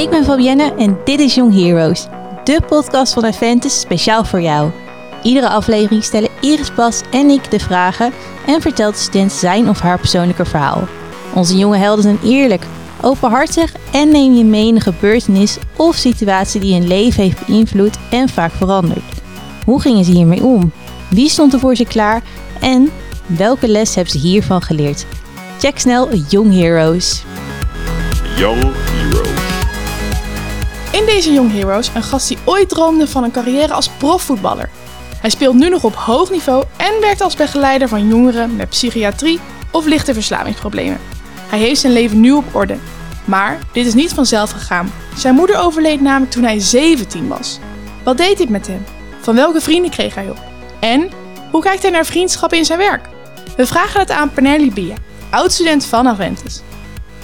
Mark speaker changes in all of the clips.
Speaker 1: Ik ben Fabienne en dit is Young Heroes, de podcast van Aventus speciaal voor jou. Iedere aflevering stellen Iris Bas en ik de vragen en vertelt de student zijn of haar persoonlijke verhaal. Onze jonge helden zijn eerlijk, openhartig en neem je mee in een gebeurtenis of situatie die hun leven heeft beïnvloed en vaak veranderd. Hoe gingen ze hiermee om? Wie stond er voor ze klaar? En welke les hebben ze hiervan geleerd? Check snel Young Heroes.
Speaker 2: Young Heroes.
Speaker 3: In deze Young Heroes een gast die ooit droomde van een carrière als profvoetballer. Hij speelt nu nog op hoog niveau en werkt als begeleider van jongeren met psychiatrie of lichte verslavingsproblemen. Hij heeft zijn leven nu op orde. Maar dit is niet vanzelf gegaan. Zijn moeder overleed namelijk toen hij 17 was. Wat deed dit met hem? Van welke vrienden kreeg hij op? En hoe kijkt hij naar vriendschap in zijn werk? We vragen het aan Pernelli Bia, oud-student van Aventus.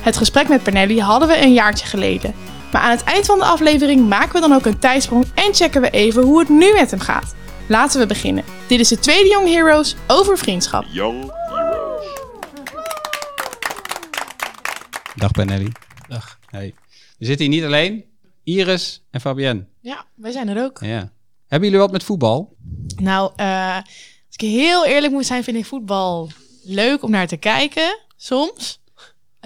Speaker 3: Het gesprek met Pernelli hadden we een jaartje geleden. Maar aan het eind van de aflevering maken we dan ook een tijdsprong en checken we even hoe het nu met hem gaat. Laten we beginnen. Dit is de tweede Young Heroes over vriendschap.
Speaker 2: Young Heroes.
Speaker 4: Dag Benelli.
Speaker 5: Dag.
Speaker 4: Hey. We zitten hier niet alleen. Iris en Fabienne.
Speaker 3: Ja, wij zijn er ook.
Speaker 4: Ja. Hebben jullie wat met voetbal?
Speaker 3: Nou, eh, als ik heel eerlijk moet zijn, vind ik voetbal leuk om naar te kijken. Soms.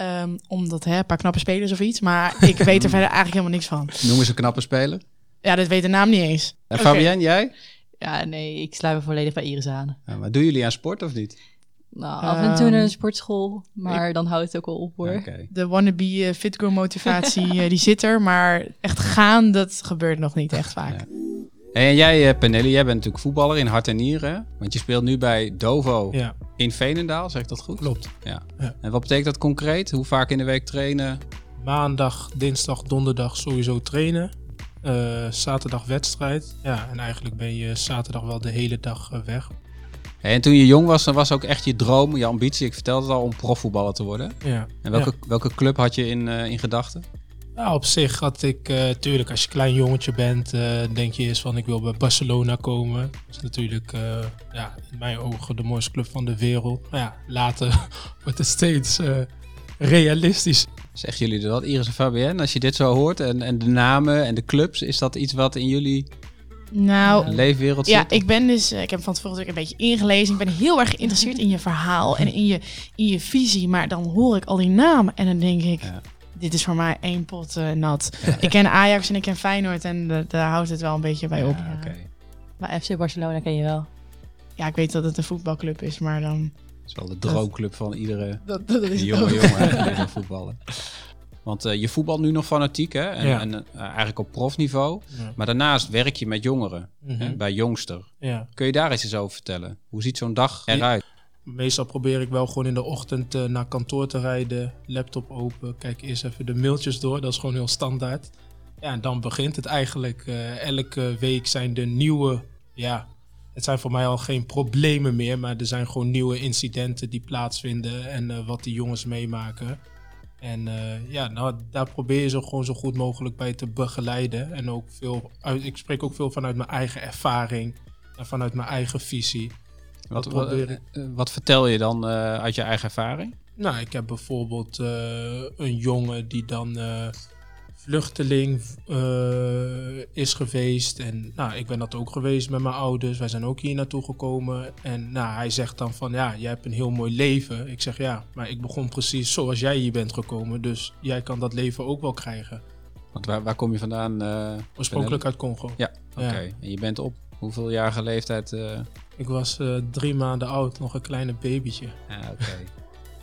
Speaker 3: Ehm, omdat, hè, een paar knappe spelers of iets. Maar ik weet er verder eigenlijk helemaal niks van.
Speaker 4: Noem eens een knappe speler.
Speaker 3: Ja, dat weet de naam niet eens.
Speaker 4: En
Speaker 3: Oké.
Speaker 4: Fabienne, jij?
Speaker 5: Ja, nee, ik sluit me volledig bij Iris aan.
Speaker 4: Ja, maar doen jullie aan sport of niet?
Speaker 5: Nou, af en toe naar
Speaker 3: Ehm,
Speaker 5: een sportschool, maar dan houdt het ook al op hoor.
Speaker 3: De wannabe uh, fit girl motivatie, eh, die zit er. Maar echt gaan, dat gebeurt nog niet echt vaak.
Speaker 4: Ja. En jij, eh, Pernelli, jij bent natuurlijk voetballer in hart en nieren. Want je speelt nu bij Dovo
Speaker 5: Ja,
Speaker 4: in Veenendaal, zeg ik dat goed?
Speaker 5: klopt.
Speaker 4: Ja.
Speaker 5: Ja.
Speaker 4: En wat betekent dat concreet? Hoe vaak in de week trainen?
Speaker 5: Maandag, dinsdag, donderdag sowieso trainen. Eh, zaterdag wedstrijd. Ja, en eigenlijk ben je zaterdag wel de hele dag eh, weg.
Speaker 4: En toen je jong was, dan was ook echt je droom, je ambitie, ik vertelde het al, om profvoetballer te worden.
Speaker 5: Ja.
Speaker 4: En welke, welke club had je in, in gedachten?
Speaker 5: Nou, op zich had ik, eh tuurlijk, als je klein jongetje bent, eh, denk je eens van ik wil bij Barcelona komen. Dat is natuurlijk, eh, ja, in mijn ogen de mooiste club van de wereld. Maar ja, later wordt het steeds eh, realistisch.
Speaker 4: Zeggen jullie dat, Iris en Fabienne? Als je dit zo hoort en, en de namen en de clubs, is dat iets wat in jullie
Speaker 3: Nou,
Speaker 4: leefwereld
Speaker 3: Ja,
Speaker 4: zit?
Speaker 3: ik ben dus, eh, ik heb van tevoren natuurlijk een beetje ingelezen. Ik ben heel erg geïnteresseerd in je verhaal en in je, in je visie. Maar dan hoor ik al die namen en dan denk ik,
Speaker 4: Ja.
Speaker 3: Dit is voor mij één pot eh, nat. Ik ken Ajax en ik ken Feyenoord en daar houdt het wel een beetje bij op.
Speaker 4: Ja.
Speaker 6: Maar FC Barcelona ken je wel.
Speaker 3: Ja, ik weet dat het een voetbalclub is, maar dan...
Speaker 4: Dat is wel de droomclub van iedere
Speaker 3: Dat, dat is het
Speaker 4: jonge jongen die voetballen. Want eh, je voetbalt nu nog fanatiek, hè? En,
Speaker 5: Ja.
Speaker 4: en eh, eigenlijk op profniveau.
Speaker 5: Ja.
Speaker 4: Maar daarnaast werk je met jongeren, hè,
Speaker 5: Mhm.
Speaker 4: bij Jongster.
Speaker 5: ja.
Speaker 4: Kun je daar eens eens over vertellen? Hoe ziet zo'n dag eruit?
Speaker 5: Meestal probeer ik wel gewoon in de ochtend eh, naar kantoor te rijden, laptop open, kijk eerst even de mailtjes door, dat is gewoon heel standaard. Ja, en dan begint het eigenlijk. eh, elke week zijn er nieuwe, ja, het zijn voor mij al geen problemen meer, maar er zijn gewoon nieuwe incidenten die plaatsvinden en eh, wat die jongens meemaken. En ja, nou, daar probeer je ze gewoon zo goed mogelijk bij te begeleiden. En ook veel ik spreek ook veel vanuit mijn eigen ervaring en vanuit mijn eigen visie.
Speaker 4: Wat,
Speaker 5: dat
Speaker 4: wat,
Speaker 5: probeer ik.
Speaker 4: eh, wat vertel je dan eh, uit je eigen ervaring?
Speaker 5: Nou, ik heb bijvoorbeeld eh, een jongen die dan vluchteling is geweest. En nou, ik ben dat ook geweest met mijn ouders. Wij zijn ook hier naartoe gekomen. En nou, hij zegt dan van, ja, jij hebt een heel mooi leven. Ik zeg, ja, maar ik begon precies zoals jij hier bent gekomen. Dus jij kan dat leven ook wel krijgen.
Speaker 4: Want waar, waar kom je vandaan? eh,
Speaker 5: Oorspronkelijk uit Congo.
Speaker 4: Ja, oké.
Speaker 5: Ja.
Speaker 4: En je bent op hoeveeljarige leeftijd? eh
Speaker 5: Ik was eh, drie maanden oud, nog een kleine babytje.
Speaker 4: ja, oké.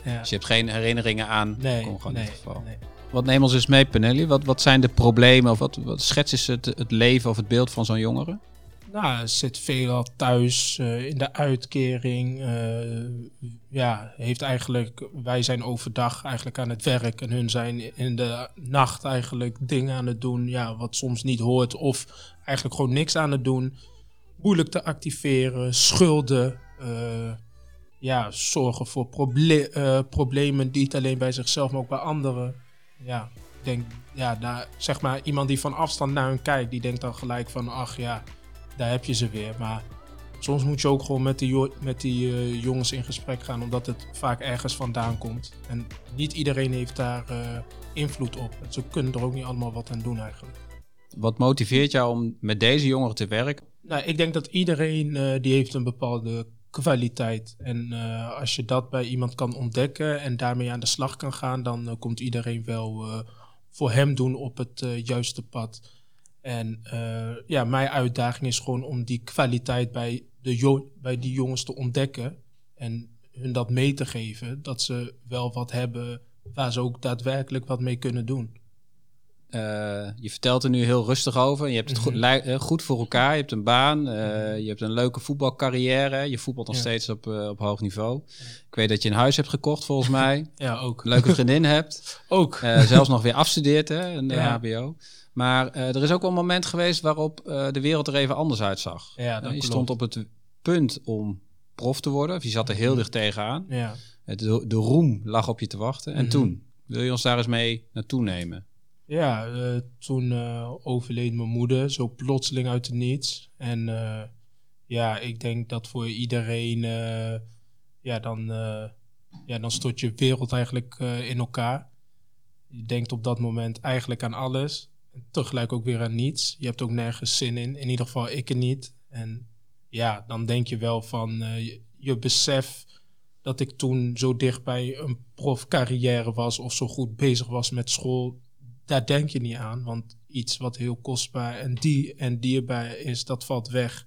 Speaker 5: Ja.
Speaker 4: Dus je hebt geen herinneringen aan
Speaker 5: Nee,
Speaker 4: Congo in
Speaker 5: nee,
Speaker 4: dit geval.
Speaker 5: nee.
Speaker 4: Wat neem ons eens mee, Penelli? Wat, wat zijn de problemen of wat, wat schets eens het, het leven of het beeld van zo'n jongere?
Speaker 5: Nou, zit veelal thuis eh, in de uitkering. eh, ja, heeft eigenlijk, wij zijn overdag eigenlijk aan het werk en hun zijn in de nacht eigenlijk dingen aan het doen, ja, wat soms niet hoort of eigenlijk gewoon niks aan het doen. Moeilijk te activeren, schulden, eh, ja, zorgen voor proble- eh, problemen, niet alleen bij zichzelf, maar ook bij anderen. Ja, ik denk, ja, daar, zeg maar, iemand die van afstand naar hun kijkt, die denkt dan gelijk van, ach ja, daar heb je ze weer. Maar soms moet je ook gewoon met die, met die eh, jongens in gesprek gaan, omdat het vaak ergens vandaan komt. En niet iedereen heeft daar invloed op. Ze kunnen er ook niet allemaal wat aan doen eigenlijk.
Speaker 4: Wat motiveert jou om met deze jongeren te werken?
Speaker 5: Nou, ik denk dat iedereen eh, die heeft een bepaalde kwaliteit. En eh, als je dat bij iemand kan ontdekken en daarmee aan de slag kan gaan, dan eh, komt iedereen wel voor hem doen op het juiste pad. En ja, mijn uitdaging is gewoon om die kwaliteit bij, de bij die jongens te ontdekken en hun dat mee te geven, dat ze wel wat hebben waar ze ook daadwerkelijk wat mee kunnen doen.
Speaker 4: Eh, je vertelt er nu heel rustig over. Je hebt het goed,
Speaker 5: Mhm.
Speaker 4: lij- eh, goed voor elkaar. Je hebt een baan. eh, je hebt een leuke voetbalcarrière. Je voetbalt nog
Speaker 5: Ja.
Speaker 4: steeds op, op hoog niveau. Ik weet dat je een huis hebt gekocht, volgens mij.
Speaker 5: Ja, ook.
Speaker 4: Een leuke vriendin hebt.
Speaker 5: Ook.
Speaker 4: Zelfs nog weer afstudeert, hè, in de
Speaker 5: Ja.
Speaker 4: HBO. Maar er is ook wel een moment geweest waarop de wereld er even anders uitzag.
Speaker 5: Ja, dat
Speaker 4: je stond op het punt om prof te worden. Of je zat er heel dicht tegenaan.
Speaker 5: Ja.
Speaker 4: De, de roem lag op je te wachten. En
Speaker 5: Mhm.
Speaker 4: toen? Wil je ons daar eens mee naartoe nemen?
Speaker 5: Ja, eh, toen eh, overleed mijn moeder, zo plotseling uit het niets. En eh, ja, ik denk dat voor iedereen, ja, dan, ja, dan stort je wereld eigenlijk in elkaar. Je denkt op dat moment eigenlijk aan alles. En tegelijk ook weer aan niets. Je hebt ook nergens zin in. In ieder geval ik er niet. En ja, dan denk je wel van, je, je besef dat ik toen zo dicht bij een profcarrière was of zo goed bezig was met school, daar denk je niet aan. Want iets wat heel kostbaar en, die, en dierbaar is, dat valt weg.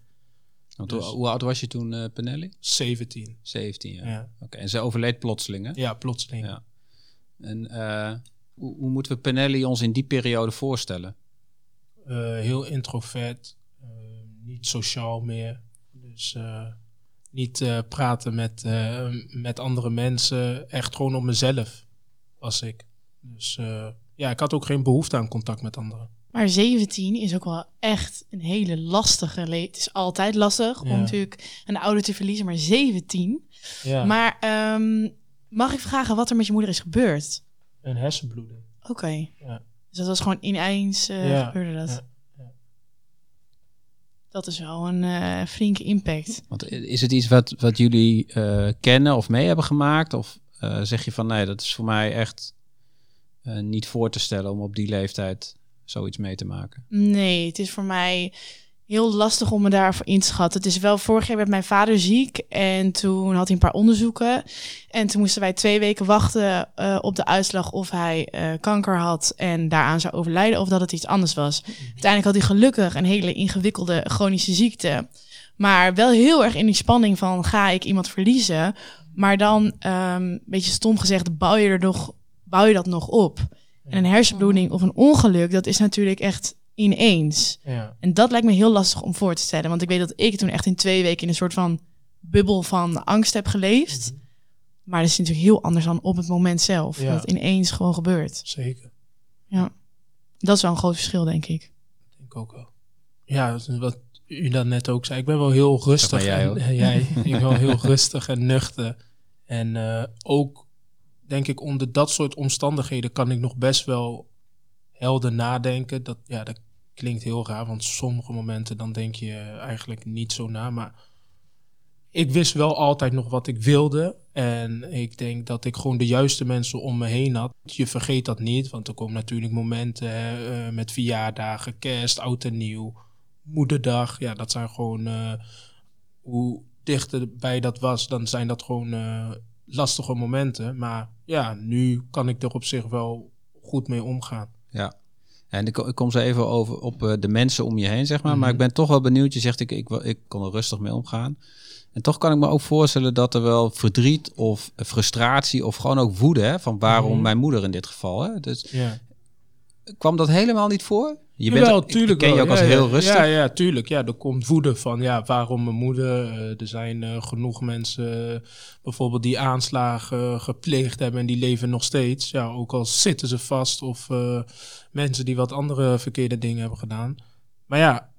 Speaker 4: Want
Speaker 5: Dus-
Speaker 4: hoe, hoe oud was je toen, eh Penelli?
Speaker 5: 17.
Speaker 4: 17 jaar.
Speaker 5: Ja,
Speaker 4: Oké, en ze overleed plotseling, hè?
Speaker 5: ja plotseling.
Speaker 4: Ja. En eh, hoe, hoe moeten we Penelli ons in die periode voorstellen?
Speaker 5: Eh, heel introvert, eh, niet sociaal meer. Dus niet praten met, met andere mensen. Echt gewoon op mezelf was ik. Dus ja, ik had ook geen behoefte aan contact met anderen.
Speaker 3: Maar 17 is ook wel echt een hele lastige leeftijd. Het is altijd lastig
Speaker 5: Ja.
Speaker 3: om natuurlijk een ouder te verliezen, maar 17.
Speaker 5: Ja,
Speaker 3: Maar ehm, mag ik vragen wat er met je moeder is gebeurd?
Speaker 5: een hersenbloeding.
Speaker 3: Oké.
Speaker 5: Ja.
Speaker 3: Dus dat was gewoon ineens eh,
Speaker 5: Ja,
Speaker 3: gebeurde dat. Dat is wel een eh, flinke impact.
Speaker 4: Want is het iets wat, wat jullie eh, kennen of mee hebben gemaakt? Of eh, zeg je van nee, dat is voor mij echt eh, niet voor te stellen om op die leeftijd zoiets mee te maken?
Speaker 3: Nee, het is voor mij heel lastig om me daarvoor in te schatten. Het is wel, vorig jaar werd mijn vader ziek en toen had hij een paar onderzoeken. En toen moesten wij twee weken wachten eh, op de uitslag of hij eh, kanker had en daaraan zou overlijden of dat het iets anders was. Uiteindelijk had hij gelukkig een hele ingewikkelde chronische ziekte. Maar wel heel erg in die spanning van ga ik iemand verliezen? Maar dan, ehm, een beetje stom gezegd, bouw je, er nog, bouw je dat nog op. En een hersenbloeding of een ongeluk, dat is natuurlijk echt ineens.
Speaker 5: Ja,
Speaker 3: En dat lijkt me heel lastig om voor te stellen. Want ik weet dat ik toen echt in twee weken in een soort van bubbel van angst heb geleefd. Maar dat is natuurlijk heel anders dan op het moment zelf.
Speaker 5: Ja.
Speaker 3: Dat het ineens gewoon gebeurt.
Speaker 5: zeker.
Speaker 3: Dat is wel een groot verschil, denk ik.
Speaker 5: denk ik ook wel. Ja, dat wat u dan net ook zei. Ik ben wel heel rustig.
Speaker 4: Jij
Speaker 5: en, jij. ik ben wel heel rustig en nuchter. En eh, ook, denk ik, onder dat soort omstandigheden kan ik nog best wel helder nadenken. Dat, ja, dat klinkt heel raar, want sommige momenten dan denk je eigenlijk niet zo na. Maar ik wist wel altijd nog wat ik wilde. En ik denk dat ik gewoon de juiste mensen om me heen had. Je vergeet dat niet, want er komen natuurlijk momenten eh, met verjaardagen, kerst, oud en nieuw, moederdag. Ja, dat zijn gewoon, eh, hoe dichterbij dat was, dan zijn dat gewoon eh, lastige momenten. Maar ja, nu kan ik er op zich wel goed mee omgaan.
Speaker 4: Ja. En ik, ik kom zo even over op eh, de mensen om je heen, zeg maar. Maar
Speaker 5: Mhm.
Speaker 4: ik ben toch wel benieuwd. Je zegt, ik, ik, ik kon er rustig mee omgaan. En toch kan ik me ook voorstellen dat er wel verdriet of frustratie of gewoon ook woede, hè, van waarom
Speaker 5: Mhm.
Speaker 4: mijn moeder in dit geval. Hè? Dus
Speaker 5: Ja.
Speaker 4: kwam dat helemaal niet voor? Je
Speaker 5: Jawel,
Speaker 4: ik-
Speaker 5: tuurlijk
Speaker 4: ik ken je ook als
Speaker 5: Ja,
Speaker 4: heel rustig.
Speaker 5: Ja, ja, tuurlijk. Ja, er komt woede van, ja, waarom mijn moeder? Eh, er zijn eh, genoeg mensen eh, bijvoorbeeld die aanslagen gepleegd hebben en die leven nog steeds. Ja, ook al zitten ze vast of mensen die wat andere verkeerde dingen hebben gedaan. Maar ja,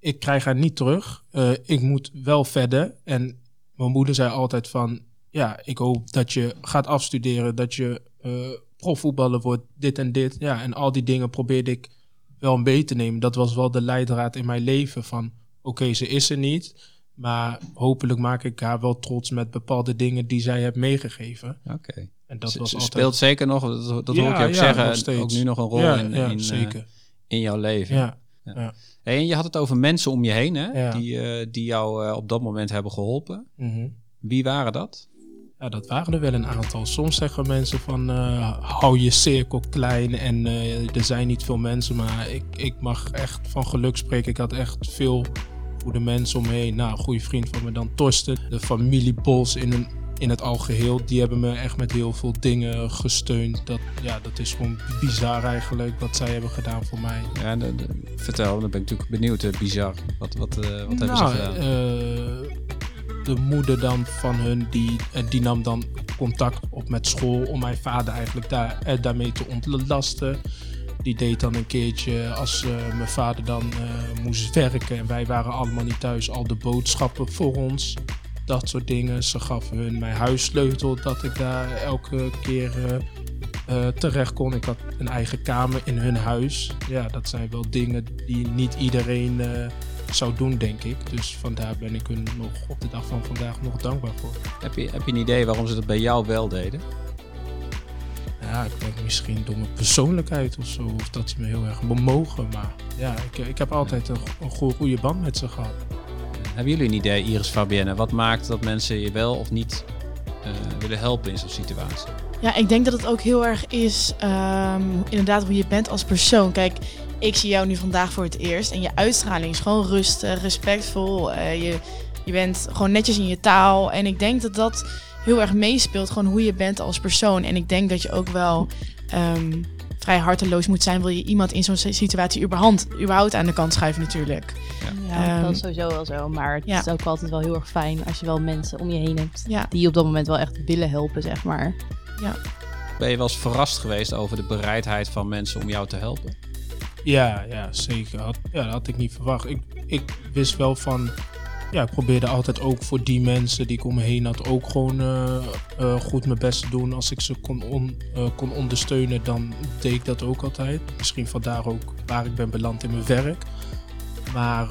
Speaker 5: ik krijg haar niet terug. Ik moet wel verder. En mijn moeder zei altijd van, ja, ik hoop dat je gaat afstuderen, dat je eh profvoetballer wordt, dit en dit. Ja, en al die dingen probeerde ik wel mee te nemen. Dat was wel de leidraad in mijn leven van, oké, ze is er niet. Maar hopelijk maak ik haar wel trots met bepaalde dingen die zij heeft meegegeven.
Speaker 4: Oké.
Speaker 5: En dat
Speaker 4: Ze-
Speaker 5: was
Speaker 4: ze
Speaker 5: altijd...
Speaker 4: speelt zeker nog, dat, dat
Speaker 5: Ja,
Speaker 4: hoor ik je ook
Speaker 5: ja,
Speaker 4: zeggen, ook nu nog een rol
Speaker 5: ja,
Speaker 4: in, in, eh, in jouw leven.
Speaker 5: Ja.
Speaker 4: Hey, en je had het over mensen om je heen, hè? Die, eh, die jou eh, op dat moment hebben geholpen.
Speaker 5: Mhm.
Speaker 4: Wie waren dat?
Speaker 5: Ja, dat waren er wel een aantal. Soms zeggen mensen van eh, hou je cirkel klein en eh, er zijn niet veel mensen. Maar ik, ik mag echt van geluk spreken. Ik had echt veel goede mensen om me heen. Nou, een goede vriend van me dan Torsten. De familie Bos in, een, in het algeheel. Die hebben me echt met heel veel dingen gesteund. Dat, ja, dat is gewoon bizar eigenlijk wat zij hebben gedaan voor mij.
Speaker 4: Ja, de, de- vertel, dan ben ik natuurlijk benieuwd. eh, bizar. Wat, wat, wat hebben ze
Speaker 5: Nou,
Speaker 4: gedaan?
Speaker 5: De moeder dan van hun, die, eh, die nam dan contact op met school om mijn vader eigenlijk daar, eh, daarmee te ontlasten. Die deed dan een keertje als eh, mijn vader dan moest werken en wij waren allemaal niet thuis, al de boodschappen voor ons. Dat soort dingen. Ze gaf hun mijn huissleutel dat ik daar elke keer terecht kon. Ik had een eigen kamer in hun huis. Ja, dat zijn wel dingen die niet iedereen zou doen, denk ik. Dus vandaar ben ik hun nog op de dag van vandaag nog dankbaar voor.
Speaker 4: heb, je, heb je een idee waarom ze dat bij jou wel deden?
Speaker 5: Ja, ik denk misschien door mijn persoonlijkheid of zo. Of dat ze me heel erg bemogen. Maar ja, ik, ik heb altijd een, een goe- goede band met ze gehad.
Speaker 4: Hebben jullie een idee, Iris Fabienne? Wat maakt dat mensen je wel of niet eh, willen helpen in zo'n situatie?
Speaker 3: Ja, ik denk dat het ook heel erg is ehm, inderdaad hoe je bent als persoon. Kijk, ik zie jou nu vandaag voor het eerst en je uitstraling is gewoon rustig, respectvol. eh, je, je bent gewoon netjes in je taal en ik denk dat dat heel erg meespeelt, gewoon hoe je bent als persoon. En ik denk dat je ook wel ehm, vrij harteloos moet zijn, wil je iemand in zo'n situatie überhaupt, überhaupt aan de kant schuiven natuurlijk.
Speaker 1: Ja,
Speaker 3: Ehm,
Speaker 1: dat is sowieso wel zo. Maar het
Speaker 3: ja.
Speaker 1: is ook altijd wel heel erg fijn als je wel mensen om je heen hebt
Speaker 3: Ja.
Speaker 1: die je op dat moment wel echt willen helpen, zeg maar.
Speaker 4: Ben je wel eens verrast geweest over de bereidheid van mensen om jou te helpen?
Speaker 5: Ja, ja zeker. Ja, dat had ik niet verwacht. Ik, ik wist wel van. Ja, ik probeerde altijd ook voor die mensen die ik om me heen had ook gewoon eh, eh, goed mijn best te doen. Als ik ze kon, on- eh, kon ondersteunen, dan deed ik dat ook altijd. Misschien vandaar ook waar ik ben beland in mijn werk. Maar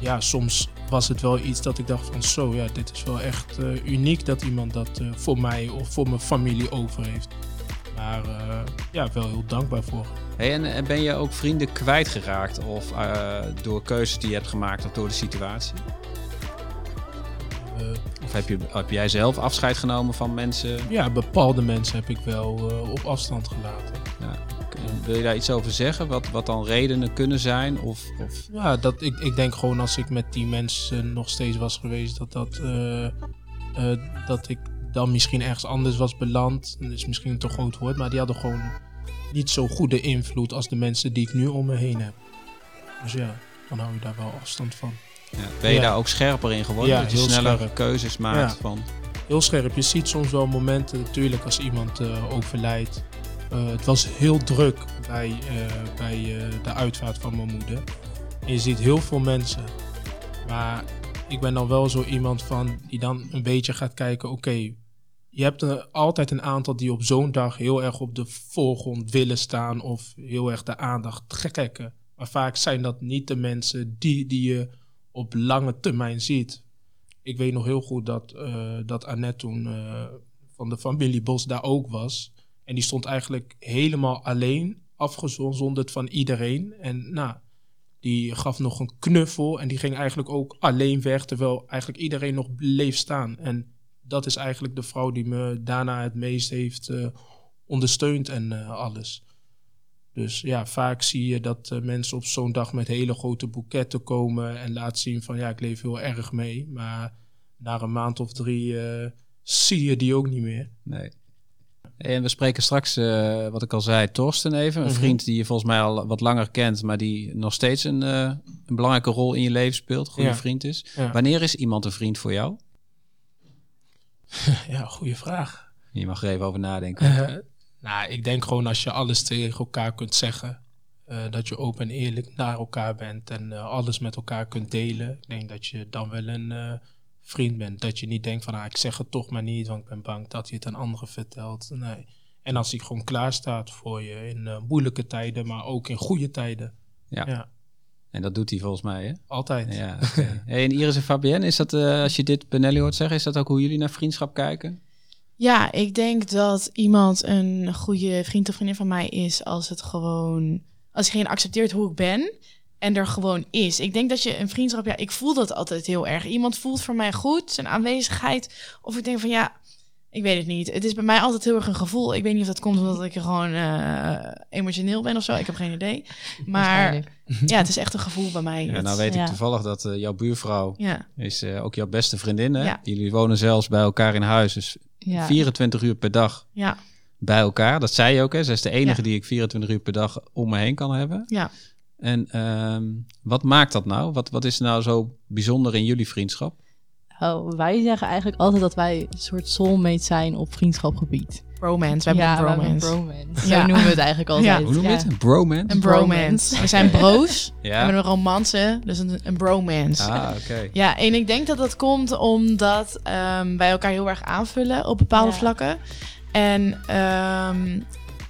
Speaker 5: ja, soms was het wel iets dat ik dacht van zo, ja, dit is wel echt uniek dat iemand dat voor mij of voor mijn familie over heeft. Maar eh, ja, wel heel dankbaar voor.
Speaker 4: Hey, en, en ben je ook vrienden kwijtgeraakt of eh, door keuzes die je hebt gemaakt of door de situatie?
Speaker 5: Eh,
Speaker 4: Of heb, je, heb jij zelf afscheid genomen van mensen?
Speaker 5: Ja, bepaalde mensen heb ik wel op afstand gelaten.
Speaker 4: Wil je daar iets over zeggen? Wat, wat dan redenen kunnen zijn? Of, of
Speaker 5: Ja, dat, ik, ik denk gewoon als ik met die mensen nog steeds was geweest, dat, dat, dat ik dan misschien ergens anders was beland. Dat is misschien een te groot woord, maar die hadden gewoon niet zo goede invloed als de mensen die ik nu om me heen heb. Dus ja, dan hou je daar wel afstand van.
Speaker 4: ja, ben je
Speaker 5: Ja.
Speaker 4: daar ook scherper in geworden?
Speaker 5: Ja,
Speaker 4: dat je sneller
Speaker 5: scherp.
Speaker 4: keuzes maakt
Speaker 5: Ja.
Speaker 4: van...
Speaker 5: heel scherp. Je ziet soms wel momenten, natuurlijk, als iemand eh, overlijdt. Eh, het was heel druk bij, eh, bij de uitvaart van mijn moeder. En je ziet heel veel mensen. Maar ik ben dan wel zo iemand van die dan een beetje gaat kijken: oké, je hebt er altijd een aantal die op zo'n dag heel erg op de voorgrond willen staan of heel erg de aandacht trekken. Maar vaak zijn dat niet de mensen die, die je op lange termijn ziet ik weet nog heel goed dat, eh, dat Annette toen eh, van de familie Bos daar ook was. En die stond eigenlijk helemaal alleen, afgezonderd van iedereen. En nou, die gaf nog een knuffel en die ging eigenlijk ook alleen weg, terwijl eigenlijk iedereen nog bleef staan. En dat is eigenlijk de vrouw die me daarna het meest heeft eh, ondersteund en eh, alles. Dus ja, vaak zie je dat eh, mensen op zo'n dag met hele grote boeketten komen en laten zien van ja, ik leef heel erg mee. Maar na een maand of drie zie je die ook niet meer.
Speaker 4: Nee. En we spreken straks, wat ik al zei, Torsten even. Een
Speaker 5: Mhm.
Speaker 4: vriend die je volgens mij al wat langer kent, maar die nog steeds een, een belangrijke rol in je leven speelt. Goede
Speaker 5: Ja.
Speaker 4: vriend is.
Speaker 5: Ja,
Speaker 4: Wanneer is iemand een vriend voor jou?
Speaker 5: ja goede vraag.
Speaker 4: Je mag er even over nadenken.
Speaker 5: Eh, nou, ik denk gewoon als je alles tegen elkaar kunt zeggen. eh, dat je open en eerlijk naar elkaar bent en eh, alles met elkaar kunt delen. Ik denk dat je dan wel een vriend bent. Dat je niet denkt van, ah, ik zeg het toch maar niet, want ik ben bang dat je het aan anderen vertelt. Nee. En als hij gewoon klaar staat voor je in moeilijke tijden, maar ook in goede tijden.
Speaker 4: Ja.
Speaker 5: ja.
Speaker 4: En dat doet hij volgens mij, hè?
Speaker 5: Altijd.
Speaker 4: Ja. Hey, en Iris en Fabienne, is dat, eh, als je dit Benelli hoort zeggen, is dat ook hoe jullie naar vriendschap kijken?
Speaker 3: Ja, ik denk dat iemand een goede vriend of vriendin van mij is als het gewoon, als diegene accepteert hoe ik ben en er gewoon is. Ik denk dat je een vriendschap, ja, ik voel dat altijd heel erg. Iemand voelt voor mij goed, zijn aanwezigheid, of ik denk van ja, ik weet het niet. Het is bij mij altijd heel erg een gevoel. Ik weet niet of dat komt omdat ik gewoon eh, emotioneel ben of zo. Ik heb geen idee. Maar ja, het is echt een gevoel bij mij.
Speaker 4: Ja, nou weet
Speaker 6: ja.
Speaker 4: ik toevallig dat eh, jouw buurvrouw
Speaker 3: ja.
Speaker 4: is eh, ook jouw beste vriendin, hè?
Speaker 3: Ja.
Speaker 4: Jullie wonen zelfs bij elkaar in huis, dus
Speaker 6: Ja.
Speaker 4: 24 uur per dag
Speaker 3: ja,
Speaker 4: bij elkaar. Dat zei je ook, hè? Zij is de enige
Speaker 3: Ja.
Speaker 4: die ik 24 uur per dag om me heen kan hebben.
Speaker 3: ja.
Speaker 4: En ehm, wat maakt dat nou? Wat, wat is nou zo bijzonder in jullie vriendschap?
Speaker 6: Oh, wij zeggen eigenlijk altijd dat wij een soort soulmate zijn op vriendschapgebied.
Speaker 3: Bromance. We hebben
Speaker 6: ja,
Speaker 3: een
Speaker 6: we hebben een
Speaker 3: bromance.
Speaker 6: bromance.
Speaker 3: Ja.
Speaker 6: Zo noemen we het eigenlijk altijd.
Speaker 3: Ja.
Speaker 4: Hoe noem je
Speaker 6: Ja.
Speaker 4: het? Een bromance?
Speaker 3: Een bromance. We zijn bro's. We hebben een romance, dus een, een bromance.
Speaker 4: Ah, oké.
Speaker 3: Ja, en ik denk dat dat komt omdat ehm, wij elkaar heel erg aanvullen op bepaalde
Speaker 6: Ja.
Speaker 3: vlakken. En ehm,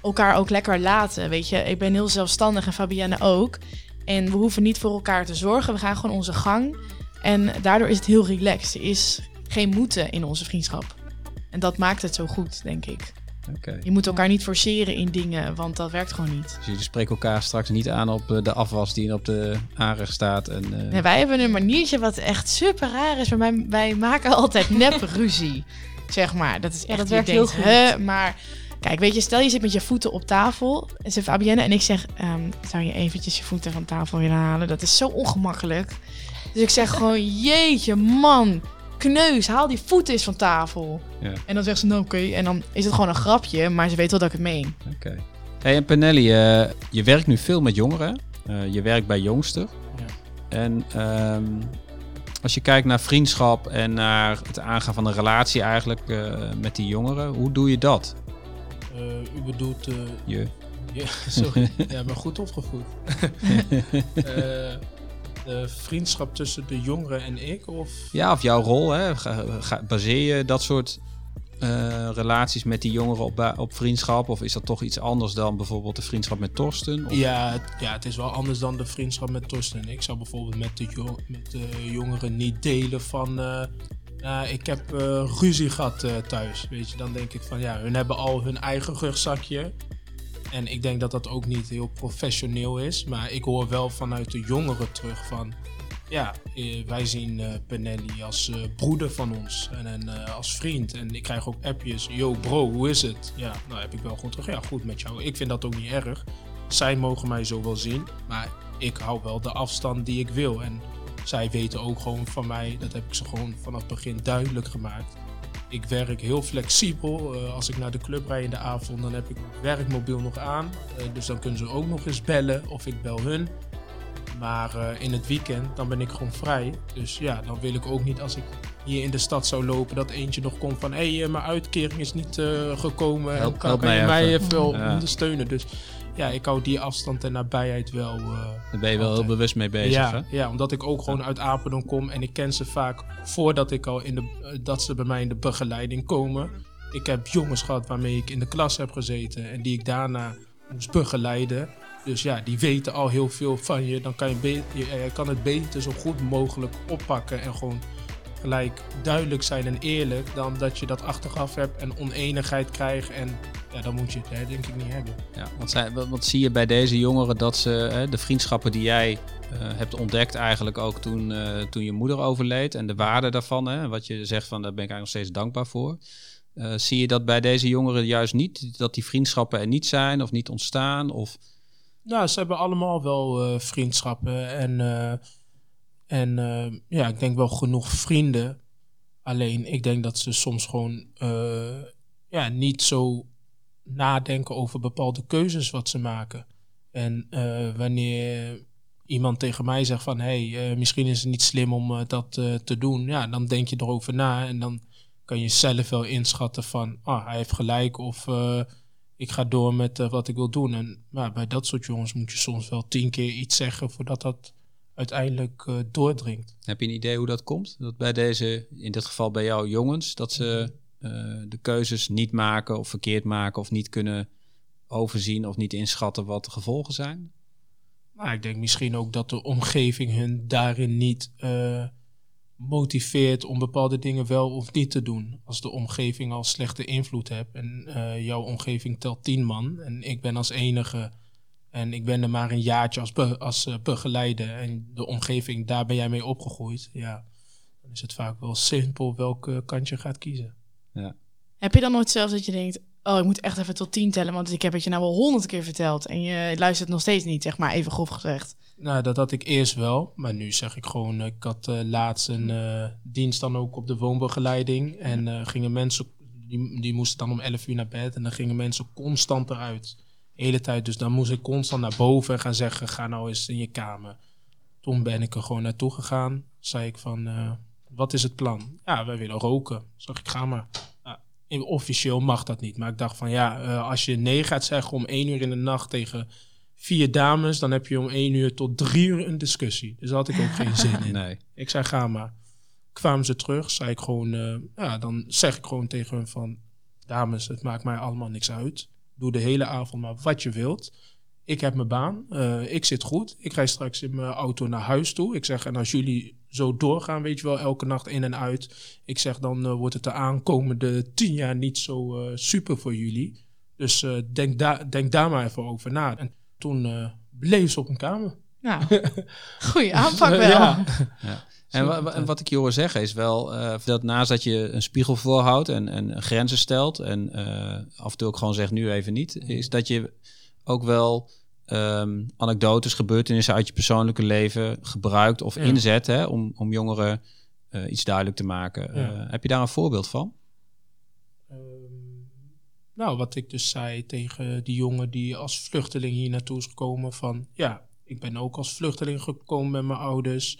Speaker 3: elkaar ook lekker laten, weet je. Ik ben heel zelfstandig en Fabienne ook. En we hoeven niet voor elkaar te zorgen. We gaan gewoon onze gang. En daardoor is het heel relaxed. Er is geen moeten in onze vriendschap. En dat maakt het zo goed, denk ik.
Speaker 4: Oké.
Speaker 3: Je moet elkaar niet forceren in dingen, want dat werkt gewoon niet.
Speaker 4: Dus jullie spreken elkaar straks niet aan op eh, de afwas die op de aanrecht staat. En, eh,
Speaker 3: Nee, wij hebben een maniertje wat echt super raar is. Maar wij, wij maken altijd nep ruzie, zeg maar. Dat is echt,
Speaker 6: dat
Speaker 3: je
Speaker 6: werkt
Speaker 3: denkt,
Speaker 6: heel goed.
Speaker 3: "Huh?" maar kijk, weet je, stel je zit met je voeten op tafel. En ze Fabienne en ik zeg, ehm, zou je eventjes je voeten van tafel willen halen? Dat is zo ongemakkelijk. Dus ik zeg gewoon, jeetje man, kneus, haal die voeten eens van tafel.
Speaker 4: Ja.
Speaker 3: En dan zegt ze, nou oké. En dan is het gewoon een grapje, maar ze weet wel dat ik het meen.
Speaker 4: Oké. Hey, en Penelli, eh, je werkt nu veel met jongeren. Eh, je werkt bij Jongster.
Speaker 5: Ja.
Speaker 4: En ehm, als je kijkt naar vriendschap en naar het aangaan van een relatie eigenlijk eh, met die jongeren, hoe doe je dat?
Speaker 5: Eh, u bedoelt... eh,
Speaker 4: Je,
Speaker 5: ja, sorry, ja, ben goed opgevoed. Eh, de vriendschap tussen de jongeren en ik? Of...
Speaker 4: ja, of jouw rol, hè? Ga- ga- baseer je dat soort eh, relaties met die jongeren op, ba- op vriendschap? Of is dat toch iets anders dan bijvoorbeeld de vriendschap met Torsten? Of-
Speaker 5: Ja, het, ja, het is wel anders dan de vriendschap met Torsten. Ik zou bijvoorbeeld met de, met de jongeren niet delen van... eh, nou, ik heb eh, ruzie gehad eh, thuis. Weet je, dan denk ik van ja, hun hebben al hun eigen rugzakje. En ik denk dat dat ook niet heel professioneel is. Maar ik hoor wel vanuit de jongeren terug van... Ja, eh, wij zien eh Penelli als eh, broeder van ons en, en als vriend. En ik krijg ook appjes. Yo bro, hoe is het? Ja, nou heb ik wel gewoon terug. Ja, goed met jou. Ik vind dat ook niet erg. Zij mogen mij zo wel zien. Maar ik hou wel de afstand die ik wil. En zij weten ook gewoon van mij. Dat heb ik ze gewoon vanaf het begin duidelijk gemaakt. Ik werk heel flexibel. Eh, als ik naar de club rijd in de avond, dan heb ik mijn werkmobiel nog aan. Eh, dus dan kunnen ze ook nog eens bellen of ik bel hun. Maar eh, in het weekend, dan ben ik gewoon vrij. Dus ja, dan wil ik ook niet als ik hier in de stad zou lopen, dat eentje nog komt van... hé, hey, mijn uitkering is niet gekomen.
Speaker 4: Help-
Speaker 5: kan,
Speaker 4: help
Speaker 5: kan je
Speaker 4: mij
Speaker 5: mij
Speaker 4: even.
Speaker 5: even
Speaker 4: Ja.
Speaker 5: ondersteunen? Dus ja, ik hou die afstand en nabijheid wel... eh,
Speaker 4: Daar ben je wel heel bewust mee bezig,
Speaker 5: ja,
Speaker 4: hè?
Speaker 5: ja, omdat ik ook gewoon uit Apeldoorn kom en ik ken ze vaak voordat ik al in de, eh, dat ze bij mij in de begeleiding komen. Ik heb jongens gehad waarmee ik in de klas heb gezeten en die ik daarna moest begeleiden. Dus ja, die weten al heel veel van je. Dan kan je, je, eh, je kan het beter zo goed mogelijk oppakken en gewoon gelijk duidelijk zijn en eerlijk dan dat je dat achteraf hebt en oneenigheid krijgt en ja, dan moet je het hè, denk ik niet hebben.
Speaker 4: Ja, want, zij, wat, wat zie je bij deze jongeren dat ze hè, de vriendschappen die jij eh, hebt ontdekt eigenlijk ook toen, eh, toen je moeder overleed en de waarde daarvan, hè, wat je zegt van daar ben ik eigenlijk nog steeds dankbaar voor. Eh, zie je dat bij deze jongeren juist niet, dat die vriendschappen er niet zijn of niet ontstaan? Of,
Speaker 5: Nou, ze hebben allemaal wel vriendschappen en, en eh, ja, ik denk wel genoeg vrienden. Alleen, ik denk dat ze soms gewoon eh, ja, niet zo nadenken over bepaalde keuzes wat ze maken. En eh, wanneer iemand tegen mij zegt van, hé, hey, eh, misschien is het niet slim om dat te doen, ja, dan denk je erover na en dan kan je zelf wel inschatten van, ah, hij heeft gelijk of ik ga door met wat ik wil doen. En bij dat soort jongens moet je soms wel tien keer iets zeggen voordat dat uiteindelijk eh, doordringt.
Speaker 4: heb je een idee hoe dat komt? Dat bij deze, in dit geval bij jou jongens, dat ze eh, de keuzes niet maken of verkeerd maken of niet kunnen overzien of niet inschatten wat de gevolgen zijn?
Speaker 5: Nou, ik denk misschien ook dat de omgeving hun daarin niet eh, motiveert om bepaalde dingen wel of niet te doen. Als de omgeving al slechte invloed hebt en jouw omgeving telt tien man en ik ben als enige en ik ben er maar een jaartje als, be- als eh, begeleider en de omgeving, daar ben jij mee opgegroeid. Ja, dan is het vaak wel simpel welke kant je gaat kiezen.
Speaker 3: Heb je dan nooit zelfs dat je denkt, oh, ik moet echt even tot tien tellen, want ik heb het je nou wel honderd keer verteld en je luistert nog steeds niet, zeg maar, even grof gezegd.
Speaker 5: Nou, dat had ik eerst wel. Maar nu zeg ik gewoon, eh, ik had eh, laatst een eh, dienst dan ook op de woonbegeleiding. En eh, gingen mensen, die, die moesten dan om 11 uur naar bed. En dan gingen mensen constant eruit. Hele tijd. Dus dan moest ik constant naar boven en gaan zeggen, ga nou eens in je kamer. Toen ben ik er gewoon naartoe gegaan. Zei ik van, eh, wat is het plan? Ja, wij willen roken. Zeg ik, ga maar. Ja, officieel mag dat niet. Maar ik dacht van, ja, eh, als je nee gaat zeggen om 1 uur in de nacht tegen vier dames, dan heb je om één uur tot drie uur een discussie. Dus daar had ik ook geen zin in.
Speaker 4: Nee.
Speaker 5: Ik zei, ga maar. Kwamen ze terug, zei ik gewoon, eh, ja, dan zeg ik gewoon tegen hun van, dames, het maakt mij allemaal niks uit. Doe de hele avond maar wat je wilt. Ik heb mijn baan, eh, ik zit goed. Ik rij straks in mijn auto naar huis toe. Ik zeg, en als jullie zo doorgaan, weet je wel, elke nacht in en uit. Ik zeg, dan eh, wordt het de aankomende tien jaar niet zo eh, super voor jullie. Dus eh, denk, daar denk daar maar even over na. En toen eh, bleef ze op een kamer.
Speaker 3: Nou, goede aanpak wel.
Speaker 5: Ja.
Speaker 4: En, wa- wa- en wat ik je hoor zeggen is wel eh, dat naast dat je een spiegel voorhoudt en, en grenzen stelt en eh, af en toe ook gewoon zegt nu even niet, is dat je ook wel ehm, anekdotes, gebeurtenissen uit je persoonlijke leven gebruikt of
Speaker 5: Ja.
Speaker 4: inzet hè, om, om jongeren eh, iets duidelijk te maken.
Speaker 5: Ja.
Speaker 4: Heb je daar een voorbeeld van?
Speaker 5: Ehm, nou, wat ik dus zei tegen die jongen die als vluchteling hier naartoe is gekomen van... Ja, ik ben ook als vluchteling gekomen met mijn ouders.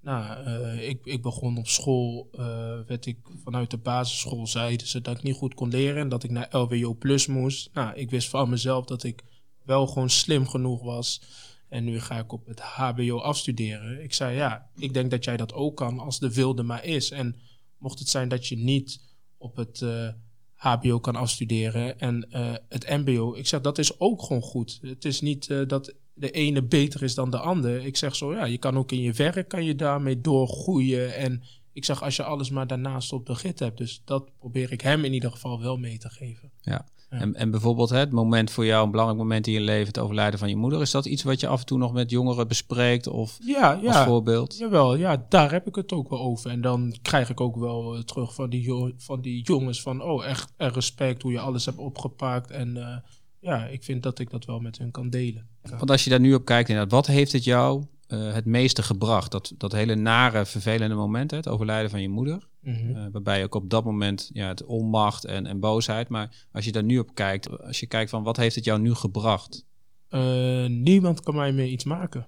Speaker 5: Nou, eh, ik, ik begon op school, eh, werd ik vanuit de basisschool zeiden ze dat ik niet goed kon leren en dat ik naar LWO Plus moest. Nou, ik wist van mezelf dat ik wel gewoon slim genoeg was. En nu ga ik op het HBO afstuderen. Ik zei, ja, ik denk dat jij dat ook kan als de wilde maar is. En mocht het zijn dat je niet op het eh, HBO kan afstuderen en eh, het MBO, ik zeg, dat is ook gewoon goed. Het is niet eh, dat de ene beter is dan de ander. Ik zeg zo, ja, je kan ook in je werk, kan je daarmee doorgroeien. En ik zeg, als je alles maar daarnaast op de git hebt. Dus dat probeer ik hem in ieder geval wel mee te geven. Ja.
Speaker 4: En, en bijvoorbeeld hè, het moment voor jou, een belangrijk moment in je leven, het overlijden van je moeder, is dat iets wat je af en toe nog met jongeren bespreekt of
Speaker 5: Ja,
Speaker 4: als
Speaker 5: ja.
Speaker 4: voorbeeld?
Speaker 5: Jawel, ja, daar heb ik het ook wel over. En dan krijg ik ook wel eh, terug van die, van die jongens van, oh, echt eh, respect hoe je alles hebt opgepakt. En eh, ja, ik vind dat ik dat wel met hun kan delen.
Speaker 4: Want als je daar nu op kijkt, inderdaad, wat heeft het jou eh, het meeste gebracht? Dat, dat hele nare, vervelende moment, hè, het overlijden van je moeder. Eh, waarbij ook op dat moment ja, het onmacht en, en boosheid. Maar als je daar nu op kijkt, als je kijkt van wat heeft het jou nu gebracht?
Speaker 5: Eh, niemand kan mij meer iets maken.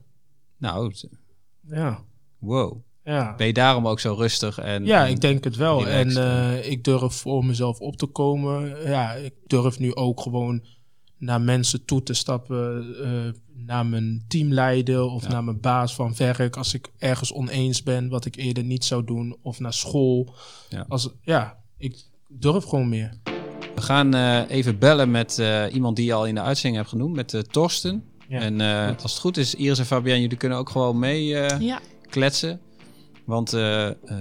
Speaker 4: Nou,
Speaker 5: Ja,
Speaker 4: wow.
Speaker 5: ja.
Speaker 4: Ben je daarom ook zo rustig? En,
Speaker 5: Ja,
Speaker 4: en-
Speaker 5: ik denk het wel. En
Speaker 4: relaxed,
Speaker 5: ik durf voor mezelf op te komen. Ja, ik durf nu ook gewoon naar mensen toe te stappen. eh, naar mijn teamleider of
Speaker 4: Ja.
Speaker 5: naar mijn baas van werk. Als ik ergens oneens ben, wat ik eerder niet zou doen. Of naar school.
Speaker 4: Ja.
Speaker 5: Als, ja, ik durf gewoon meer.
Speaker 4: We gaan eh, even bellen met eh, iemand die je al in de uitzending hebt genoemd, met Torsten.
Speaker 5: Ja,
Speaker 4: en eh, als het goed is, Iris en Fabienne, jullie kunnen ook gewoon mee eh,
Speaker 3: Ja.
Speaker 4: kletsen. Want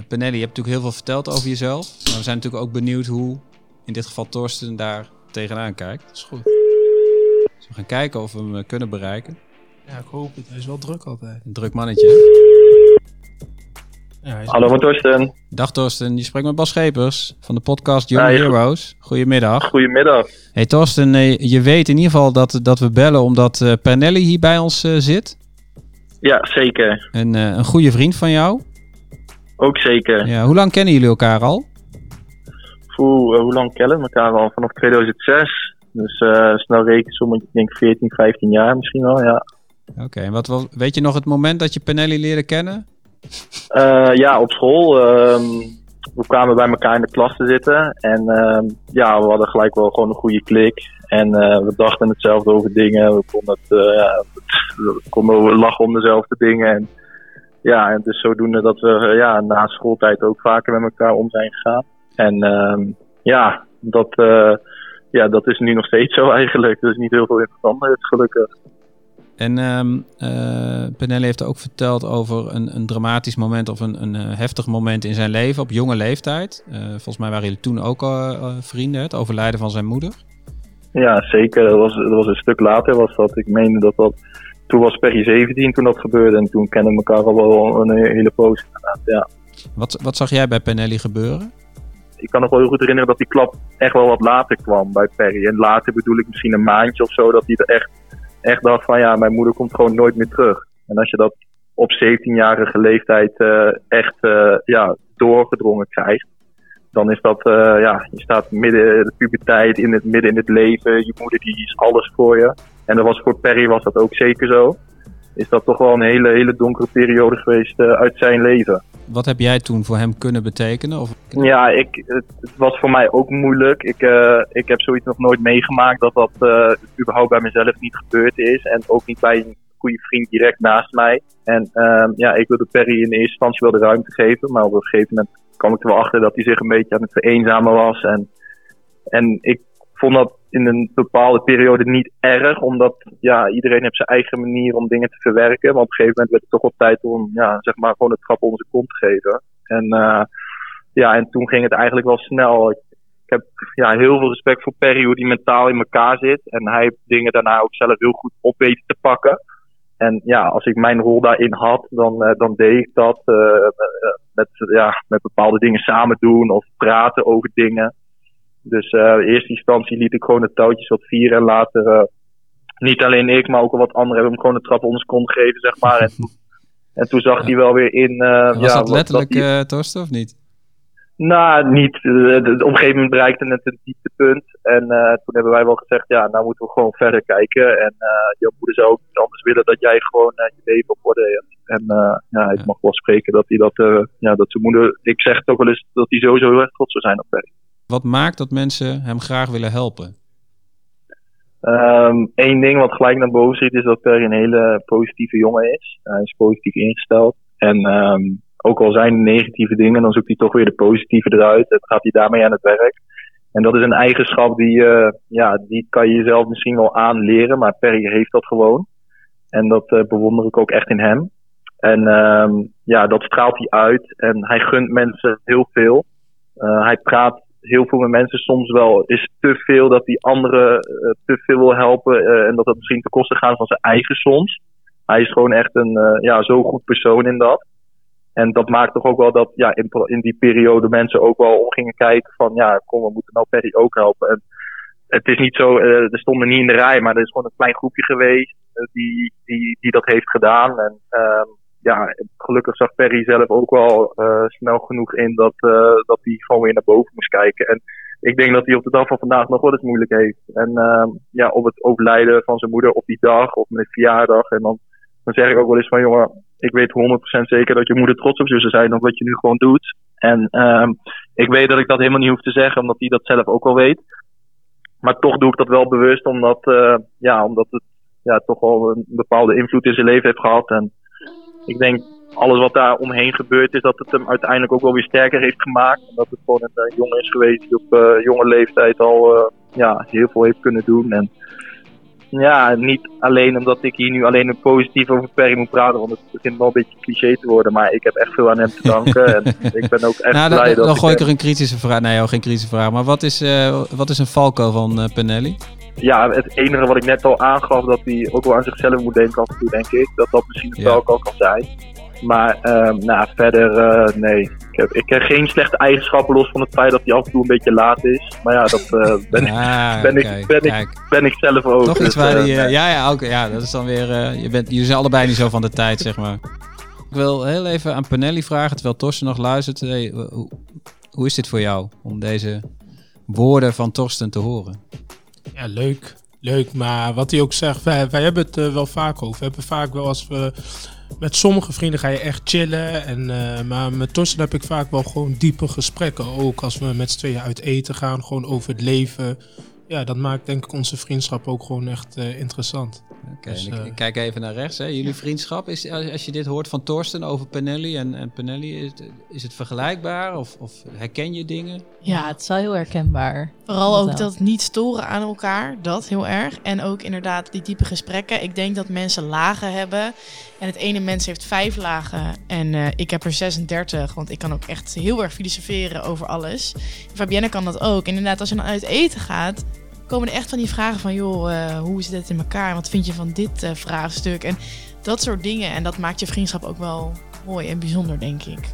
Speaker 4: Penelli, je hebt natuurlijk heel veel verteld over jezelf. Maar we zijn natuurlijk ook benieuwd hoe, in dit geval Torsten, daar tegenaan kijkt.
Speaker 5: Dat is goed.
Speaker 4: We gaan kijken of we hem eh, kunnen bereiken.
Speaker 5: Ja, ik hoop het. Hij is wel druk altijd.
Speaker 4: Een druk mannetje.
Speaker 5: Ja, hij is
Speaker 7: Hallo met Torsten.
Speaker 4: Dag Torsten, je spreekt met Bas Schepers van de podcast Young
Speaker 7: Hi.
Speaker 4: Heroes. Goedemiddag.
Speaker 7: Goedemiddag.
Speaker 4: Hey Torsten, eh, je weet in ieder geval dat, dat we bellen omdat eh Pernelli hier bij ons zit.
Speaker 7: Ja, zeker.
Speaker 4: Een, eh, een goede vriend van jou.
Speaker 7: Ook zeker.
Speaker 4: Ja, hoe lang kennen jullie elkaar al?
Speaker 7: Hoe, eh, hoe lang kennen we elkaar al? Vanaf 2006. Dus eh snel rekensom, ik denk 14, 15 jaar misschien wel, ja.
Speaker 4: Oké, en wat was, weet je nog het moment dat je Pernelli leerde kennen?
Speaker 7: Eh, ja, op school. ehm, we kwamen bij elkaar in de klas te zitten. En ehm, ja, we hadden gelijk wel gewoon een goede klik. En eh, we dachten hetzelfde over dingen. We konden, het, ja, we konden lachen om dezelfde dingen. En ja, en dus zodoende dat we ja, na schooltijd ook vaker met elkaar om zijn gegaan. En ehm, ja, dat, ja, dat is nu nog steeds zo eigenlijk. Er is niet heel veel in veranderd, gelukkig.
Speaker 4: En ehm eh, Penelli heeft ook verteld over een, een dramatisch moment of een, een eh, heftig moment in zijn leven op jonge leeftijd. Eh, volgens mij waren jullie toen ook al vrienden, het overlijden van zijn moeder.
Speaker 7: Ja, zeker. Dat was, dat was een stuk later was dat. Ik meende dat dat... Toen was Perry 17 toen dat gebeurde. En toen kenden we elkaar al wel een hele poos. Ja.
Speaker 4: Wat, wat zag jij bij Penelli gebeuren?
Speaker 7: Ik kan nog wel heel goed herinneren dat die klap echt wel wat later kwam bij Perry. En later bedoel ik misschien een maandje of zo. Dat hij er echt, echt dacht van ja, mijn moeder komt gewoon nooit meer terug. En als je dat op 17-jarige leeftijd eh, echt eh, ja, doorgedrongen krijgt. Dan is dat, eh, ja, je staat midden in de puberteit, in het, midden in het leven. Je moeder die is alles voor je. En dat was voor Perry was dat ook zeker zo. Is dat toch wel een hele, hele donkere periode geweest eh, uit zijn leven.
Speaker 4: Wat heb jij toen voor hem kunnen betekenen? Of,
Speaker 7: Ja, ik, het, het was voor mij ook moeilijk. Ik, eh, ik heb zoiets nog nooit meegemaakt dat dat eh, überhaupt bij mezelf niet gebeurd is. En ook niet bij een goede vriend direct naast mij. En ehm, ja, ik wilde Perry in eerste instantie wel de ruimte geven. Maar op een gegeven moment kwam ik er wel achter dat hij zich een beetje aan het vereenzamen was. En, en ik vond dat in een bepaalde periode niet erg. Omdat ja, iedereen heeft zijn eigen manier om dingen te verwerken. Maar op een gegeven moment werd het toch wel tijd om ja, zeg maar gewoon het trap zijn kont te geven. En eh, ja, en toen ging het eigenlijk wel snel. Ik, heb ja, heel veel respect voor Perry, hoe die mentaal in elkaar zit. En hij heeft dingen daarna ook zelf heel goed op weten te pakken. En ja, als ik mijn rol daarin had, dan, eh, dan deed ik dat. eh, met, ja, met bepaalde dingen samen doen of praten over dingen. Dus eh, in eerste instantie liet ik gewoon de touwtjes wat vieren. En later, eh, niet alleen ik, maar ook al wat anderen hebben hem gewoon een trap onder zijn kont gegeven, zeg maar. En, toen- en toen zag hij wel weer in. eh,
Speaker 4: was
Speaker 7: ja,
Speaker 4: dat letterlijk, eh Torsten, of niet?
Speaker 7: nou, niet. De- Op een gegeven moment bereikte het een dieptepunt. En toen hebben wij wel gezegd, ja, nou moeten we gewoon verder kijken. En jouw moeder zou ook niet anders willen dat jij gewoon je leven op orde hebt. En ja, ik
Speaker 4: Ja.
Speaker 7: mag wel spreken dat hij dat, ja, dat zijn moeder, ik zeg het ook wel eens, dat hij sowieso heel erg trots zou zijn op Perry.
Speaker 4: Wat maakt dat mensen hem graag willen helpen?
Speaker 7: Eén Ehm, ding wat gelijk naar boven zit is dat Perry een hele positieve jongen is. Hij is positief ingesteld. En ehm, ook al zijn er negatieve dingen, dan zoekt hij toch weer de positieve eruit. En gaat hij daarmee aan het werk. En dat is een eigenschap die, eh, ja, die kan je jezelf misschien wel aanleren, maar Perry heeft dat gewoon. En dat eh, bewonder ik ook echt in hem. En ehm, ja, dat straalt hij uit. En hij gunt mensen heel veel. Eh, hij praat heel veel mensen. Soms wel is te veel dat hij anderen eh, te veel wil helpen. eh, en dat dat misschien ten koste gaat van zijn eigen soms. Hij is gewoon echt een eh, ja, zo goed persoon in dat. En dat maakt toch ook wel dat ja, in, in die periode mensen ook wel om gingen kijken van ja, kom, we moeten nou Perry ook helpen. En het is niet zo, er stonden niet in de rij, maar er is gewoon een klein groepje geweest die, die, die dat heeft gedaan. En ehm, ja, gelukkig zag Perry zelf ook wel eh, snel genoeg in dat, eh, dat hij gewoon weer naar boven moest kijken. En ik denk dat hij op de dag van vandaag nog wel eens moeilijk heeft. En ehm, ja, op het overlijden van zijn moeder op die dag, of met verjaardag. En dan, dan zeg ik ook wel eens van, jongen, ik weet 100% zeker dat je moeder trots op je zou zijn op wat je nu gewoon doet. En ehm, ik weet dat ik dat helemaal niet hoef te zeggen, omdat hij dat zelf ook wel weet. Maar toch doe ik dat wel bewust, omdat, eh, ja, omdat het ja, toch wel een bepaalde invloed in zijn leven heeft gehad. En ik denk, alles wat daar omheen gebeurd is, dat het hem uiteindelijk ook wel weer sterker heeft gemaakt. En dat het gewoon een eh, jongen is geweest die op eh, jonge leeftijd al eh, ja, heel veel heeft kunnen doen. En ja, niet alleen omdat ik hier nu alleen een positief over Perry moet praten, want het begint wel een beetje cliché te worden. Maar ik heb echt veel aan hem te danken. en ik ben ook echt
Speaker 4: nou,
Speaker 7: blij
Speaker 4: dan,
Speaker 7: dat
Speaker 4: dan gooi ik er een kritische vraag. Nee, joh, geen kritische vraag. Maar wat is, wat is een valko van Penelli?
Speaker 7: Ja, het enige wat ik net al aangaf, dat hij ook wel aan zichzelf moet denken af en toe, denk ik. Dat dat misschien het
Speaker 4: Ja.
Speaker 7: wel al kan zijn. Maar ehm, nou, verder, eh, nee. Ik heb, ik heb geen slechte eigenschappen los van het feit dat hij af en toe een beetje laat is. Maar ja, dat eh, ben, ik,
Speaker 4: Ah,
Speaker 7: ben ik-
Speaker 4: kijk,
Speaker 7: ben ik- ben ik zelf ook.
Speaker 4: Toch
Speaker 7: dus,
Speaker 4: iets waar die... eh,
Speaker 7: nee.
Speaker 4: ja, ja, oké. ja, dat is dan weer... je bent, jullie zijn allebei niet zo van de tijd, zeg maar. Ik wil heel even aan Penelli vragen, terwijl Torsten nog luistert. Hey, hoe, hoe is dit voor jou, om deze woorden van Torsten te horen?
Speaker 5: Ja, leuk. Leuk, maar wat hij ook zegt, wij, hebben het eh, wel vaak over. We hebben vaak wel als we... Met sommige vrienden ga je echt chillen. En, eh, maar met Torsten heb ik vaak wel gewoon diepe gesprekken. Ook als we met z'n tweeën uit eten gaan, gewoon over het leven. Ja, dat maakt denk ik onze vriendschap ook gewoon echt eh, interessant. Dus,
Speaker 4: ik,
Speaker 5: eh,
Speaker 4: ik kijk even naar rechts. Hè. Jullie vriendschap, is, als als je dit hoort van Torsten over Penelli en, en Penelli, is, het- is het vergelijkbaar of, of herken je dingen?
Speaker 6: Ja, het is wel heel herkenbaar.
Speaker 3: Vooral
Speaker 6: Dat
Speaker 3: ook
Speaker 6: wel.
Speaker 3: dat niet storen aan elkaar, dat heel erg. En ook inderdaad die diepe gesprekken. Ik denk dat mensen lagen hebben. En het ene mens heeft vijf lagen en eh, ik heb er 36. Want ik kan ook echt heel erg filosoferen over alles. Fabienne kan dat ook. En inderdaad, als je dan uit eten gaat, komen er echt van die vragen van... joh, eh, hoe zit het in elkaar? Wat vind je van dit eh, vraagstuk? En dat soort dingen. En dat maakt je vriendschap ook wel mooi en bijzonder, denk ik.